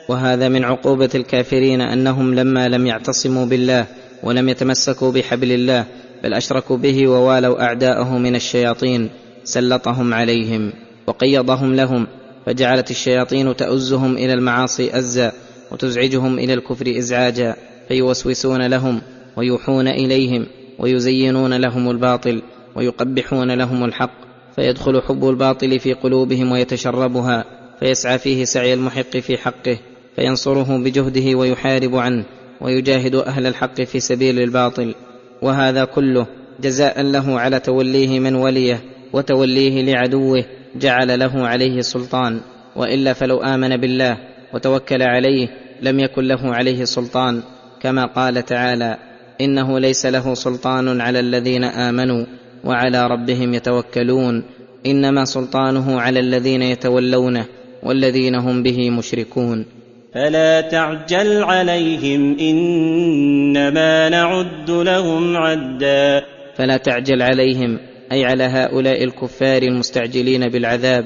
وهذا من عقوبة الكافرين أنهم لما لم يعتصموا بالله ولم يتمسكوا بحبل الله بل أشركوا به ووالوا أعداءه من الشياطين سلطهم عليهم وقيضهم لهم فجعلت الشياطين تؤزهم إلى المعاصي أزا وتزعجهم إلى الكفر إزعاجا فيوسوسون لهم ويوحون إليهم. ويزينون لهم الباطل ويقبحون لهم الحق فيدخل حب الباطل في قلوبهم ويتشربها فيسعى فيه سعي المحق في حقه فينصره بجهده ويحارب عنه ويجاهد أهل الحق في سبيل الباطل. وهذا كله جزاء له على توليه من وليه وتوليه لعدوه جعل له عليه سلطان. وإلا فلو آمن بالله وتوكل عليه لم يكن له عليه سلطان كما قال تعالى إنه ليس له سلطان على الذين آمنوا وعلى ربهم يتوكلون إنما سلطانه على الذين يتولونه والذين هم به مشركون. فلا تعجل عليهم إنما نعد لهم عدا. فلا تعجل عليهم أي على هؤلاء الكفار المستعجلين بالعذاب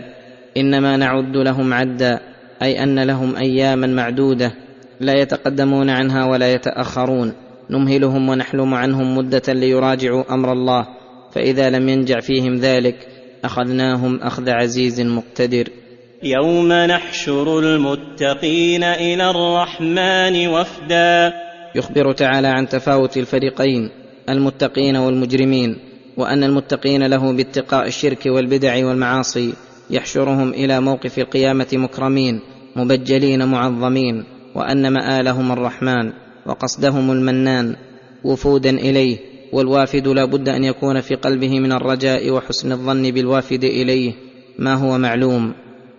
إنما نعد لهم عدا أي أن لهم أياما معدودة لا يتقدمون عنها ولا يتأخرون. نمهلهم ونحلم عنهم مدة ليراجعوا أمر الله فإذا لم ينجع فيهم ذلك أخذناهم أخذ عزيز مقتدر. يوم نحشر المتقين إلى الرحمن وفدا. يخبر تعالى عن تفاوت الفريقين المتقين والمجرمين وأن المتقين له باتقاء الشرك والبدع والمعاصي يحشرهم إلى موقف القيامة مكرمين مبجلين معظمين وأن مآلهم الرحمن. وقصدهم المنان وفودا إليه والوافد لا بد أن يكون في قلبه من الرجاء وحسن الظن بالوافد إليه. ما هو معلوم؟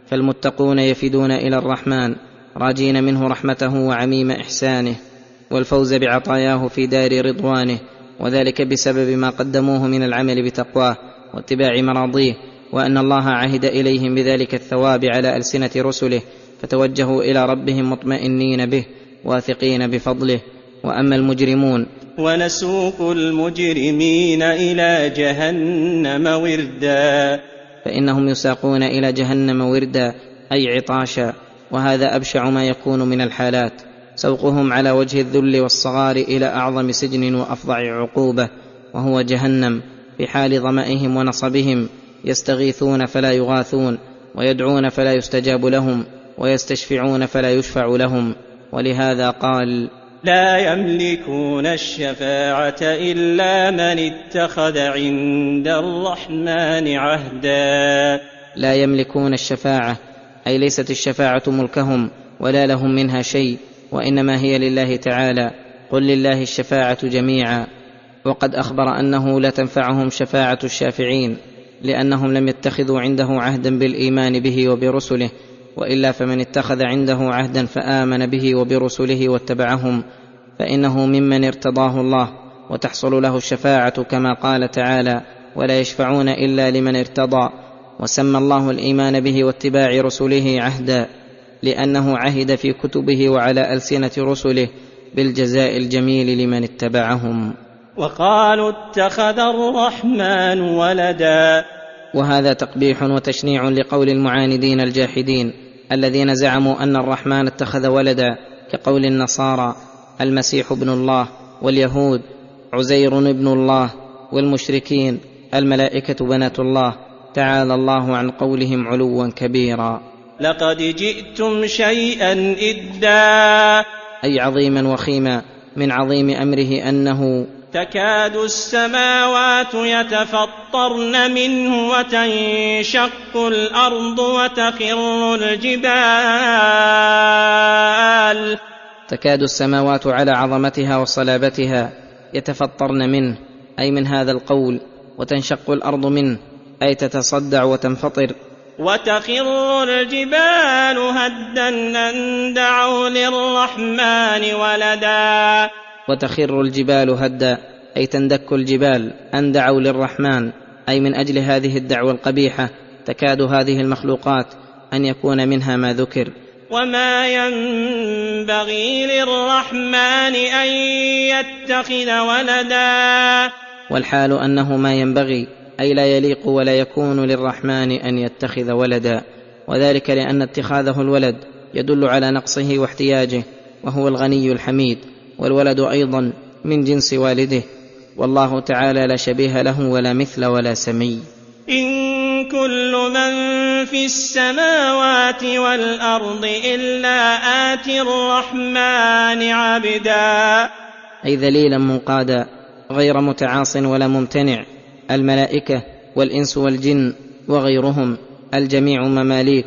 فالمتقون يفدون إلى الرحمن راجين منه رحمته وعميم إحسانه والفوز بعطاياه في دار رضوانه وذلك بسبب ما قدموه من العمل بتقواه واتباع مراضيه وأن الله عهد إليهم بذلك الثواب على ألسنة رسله فتوجهوا إلى ربهم مطمئنين به. واثقين بفضله. وأما المجرمون ونسوق المجرمين إلى جهنم وردا. فإنهم يساقون إلى جهنم وردا أي عطاشا. وهذا أبشع ما يكون من الحالات. سوقهم على وجه الذل والصغار إلى أعظم سجن وأفظع عقوبة. وهو جهنم في حال ظمئهم ونصبهم. يستغيثون فلا يغاثون ويدعون فلا يستجاب لهم ويستشفعون فلا يشفع لهم. ولهذا قال لا يملكون الشفاعة إلا من اتخذ عند الرحمن عهدا. لا يملكون الشفاعة أي ليست الشفاعة ملكهم ولا لهم منها شيء وإنما هي لله تعالى قل لله الشفاعة جميعا. وقد أخبر أنه لا تنفعهم شفاعة الشافعين لأنهم لم يتخذوا عنده عهدا بالإيمان به وبرسله وإلا فمن اتخذ عنده عهدا فآمن به وبرسله واتبعهم فإنه ممن ارتضاه الله وتحصل له الشفاعة كما قال تعالى ولا يشفعون إلا لمن ارتضى وسمى الله الإيمان به واتباع رسله عهدا لأنه عهد في كتبه وعلى ألسنة رسله بالجزاء الجميل لمن اتبعهم. وقالوا اتخذ الرحمن ولدا وهذا تقبيح وتشنيع لقول المعاندين الجاحدين الذين زعموا أن الرحمن اتخذ ولدا كقول النصارى المسيح ابن الله واليهود عزير ابن الله والمشركين الملائكة بنات الله تعالى الله عن قولهم علوا كبيرا. لقد جئتم شيئا إدا. أي عظيما وخيما من عظيم أمره أنه تكاد السماوات يتفطرن منه وتنشق الأرض وتخر الجبال. تكاد السماوات على عظمتها وصلابتها يتفطرن منه أي من هذا القول وتنشق الأرض منه أي تتصدع وتنفطر. وتخر الجبال هدا أن دعوا للرحمن ولدا. وتخر الجبال هدا أي تندك الجبال أن دعوا للرحمن أي من أجل هذه الدعوة القبيحة تكاد هذه المخلوقات أن يكون منها ما ذكر. وما ينبغي للرحمن أن يتخذ ولدا. والحال أنه ما ينبغي أي لا يليق ولا يكون للرحمن أن يتخذ ولدا وذلك لأن اتخاذه الولد يدل على نقصه واحتياجه وهو الغني الحميد. والولد أيضا من جنس والده. والله تعالى لا شبيه له ولا مثل ولا سمي. إن كل من في السماوات والأرض إلا آتي الرحمن عبدا. أي ذليلا منقادا غير متعاص ولا ممتنع. الملائكة والإنس والجن وغيرهم الجميع مماليك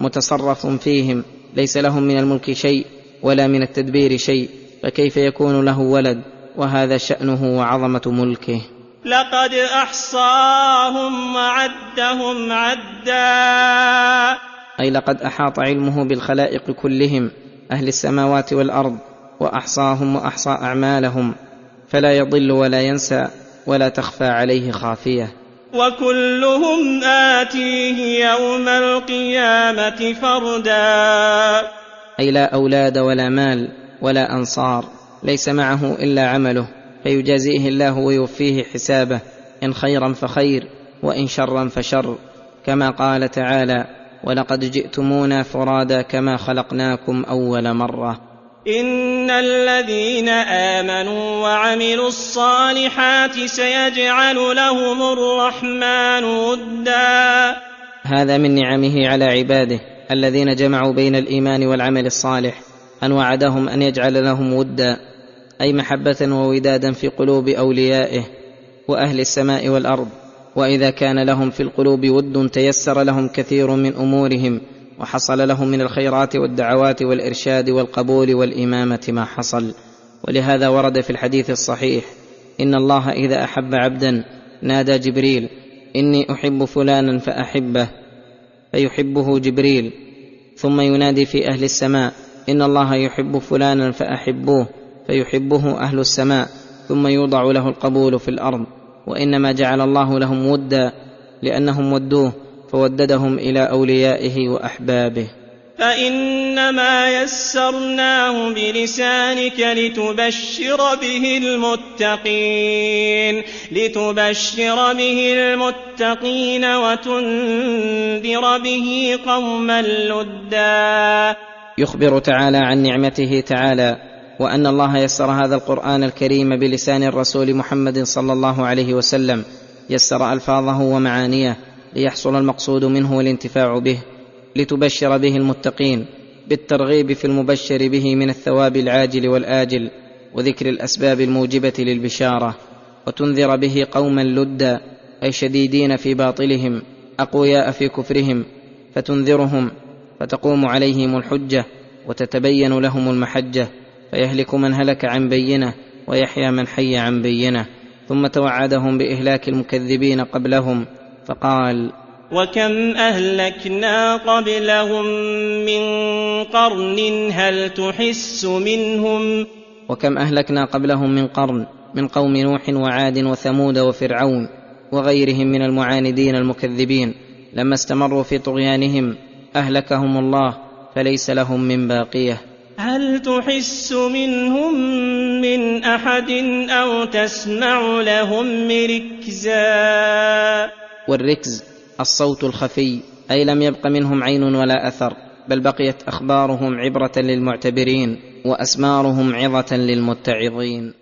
متصرف فيهم. ليس لهم من الملك شيء ولا من التدبير شيء. فكيف يكون له ولد وهذا شأنه وعظمة ملكه؟ لقد أحصاهم وعدهم عدا. أي لقد أحاط علمه بالخلائق كلهم أهل السماوات والأرض وأحصاهم وأحصى أعمالهم. فلا يضل ولا ينسى ولا تخفى عليه خافية. وكلهم آتيه يوم القيامة فردا. أي لا أولاد ولا مال ولا أنصار ليس معه إلا عمله فيجازيه الله ويوفيه حسابه إن خيرا فخير وإن شرا فشر. كما قال تعالى ولقد جئتمونا فرادا كما خلقناكم أول مرة. إن الذين آمنوا وعملوا الصالحات سيجعل لهم الرحمن ودا. هذا من نعمه على عباده الذين جمعوا بين الإيمان والعمل الصالح. أن وعدهم أن يجعل لهم ودا أي محبة وودادا في قلوب أوليائه وأهل السماء والأرض. وإذا كان لهم في القلوب ود تيسر لهم كثير من أمورهم وحصل لهم من الخيرات والدعوات والإرشاد والقبول والإمامة ما حصل. ولهذا ورد في الحديث الصحيح إن الله إذا أحب عبدا نادى جبريل إني أحب فلانا فأحبه فيحبه جبريل ثم ينادي في أهل السماء إن الله يحب فلانا فأحبوه فيحبه أهل السماء ثم يوضع له القبول في الأرض وإنما جعل الله لهم ودا لأنهم ودوه فوددهم إلى أوليائه وأحبابه. فإنما يسرناه بلسانك لتبشر به المتقين لتبشر به المتقين وتنذر به قوما لدا. يخبر تعالى عن نعمته تعالى وأن الله يسر هذا القرآن الكريم بلسان الرسول محمد صلى الله عليه وسلم يسر ألفاظه ومعانيه ليحصل المقصود منه والانتفاع به لتبشر به المتقين بالترغيب في المبشر به من الثواب العاجل والآجل وذكر الأسباب الموجبة للبشارة وتنذر به قوما لدا أي شديدين في باطلهم أقوياء في كفرهم فتنذرهم فتقوم عليهم الحجة وتتبين لهم المحجة فيهلك من هلك عن بينة ويحيى من حي عن بينة. ثم توعدهم بإهلاك المكذبين قبلهم فقال وكم أهلكنا قبلهم من قرن هل تحس منهم؟ وكم أهلكنا قبلهم من قرن من قوم نوح وعاد وثمود وفرعون وغيرهم من المعاندين المكذبين لما استمروا في طغيانهم. أهلكهم الله فليس لهم من باقية. هل تحس منهم من أحد أو تسمع لهم ركزا؟ والركز الصوت الخفي أي لم يبق منهم عين ولا أثر بل بقيت أخبارهم عبرة للمعتبرين وأسمارهم عظة للمتعظين.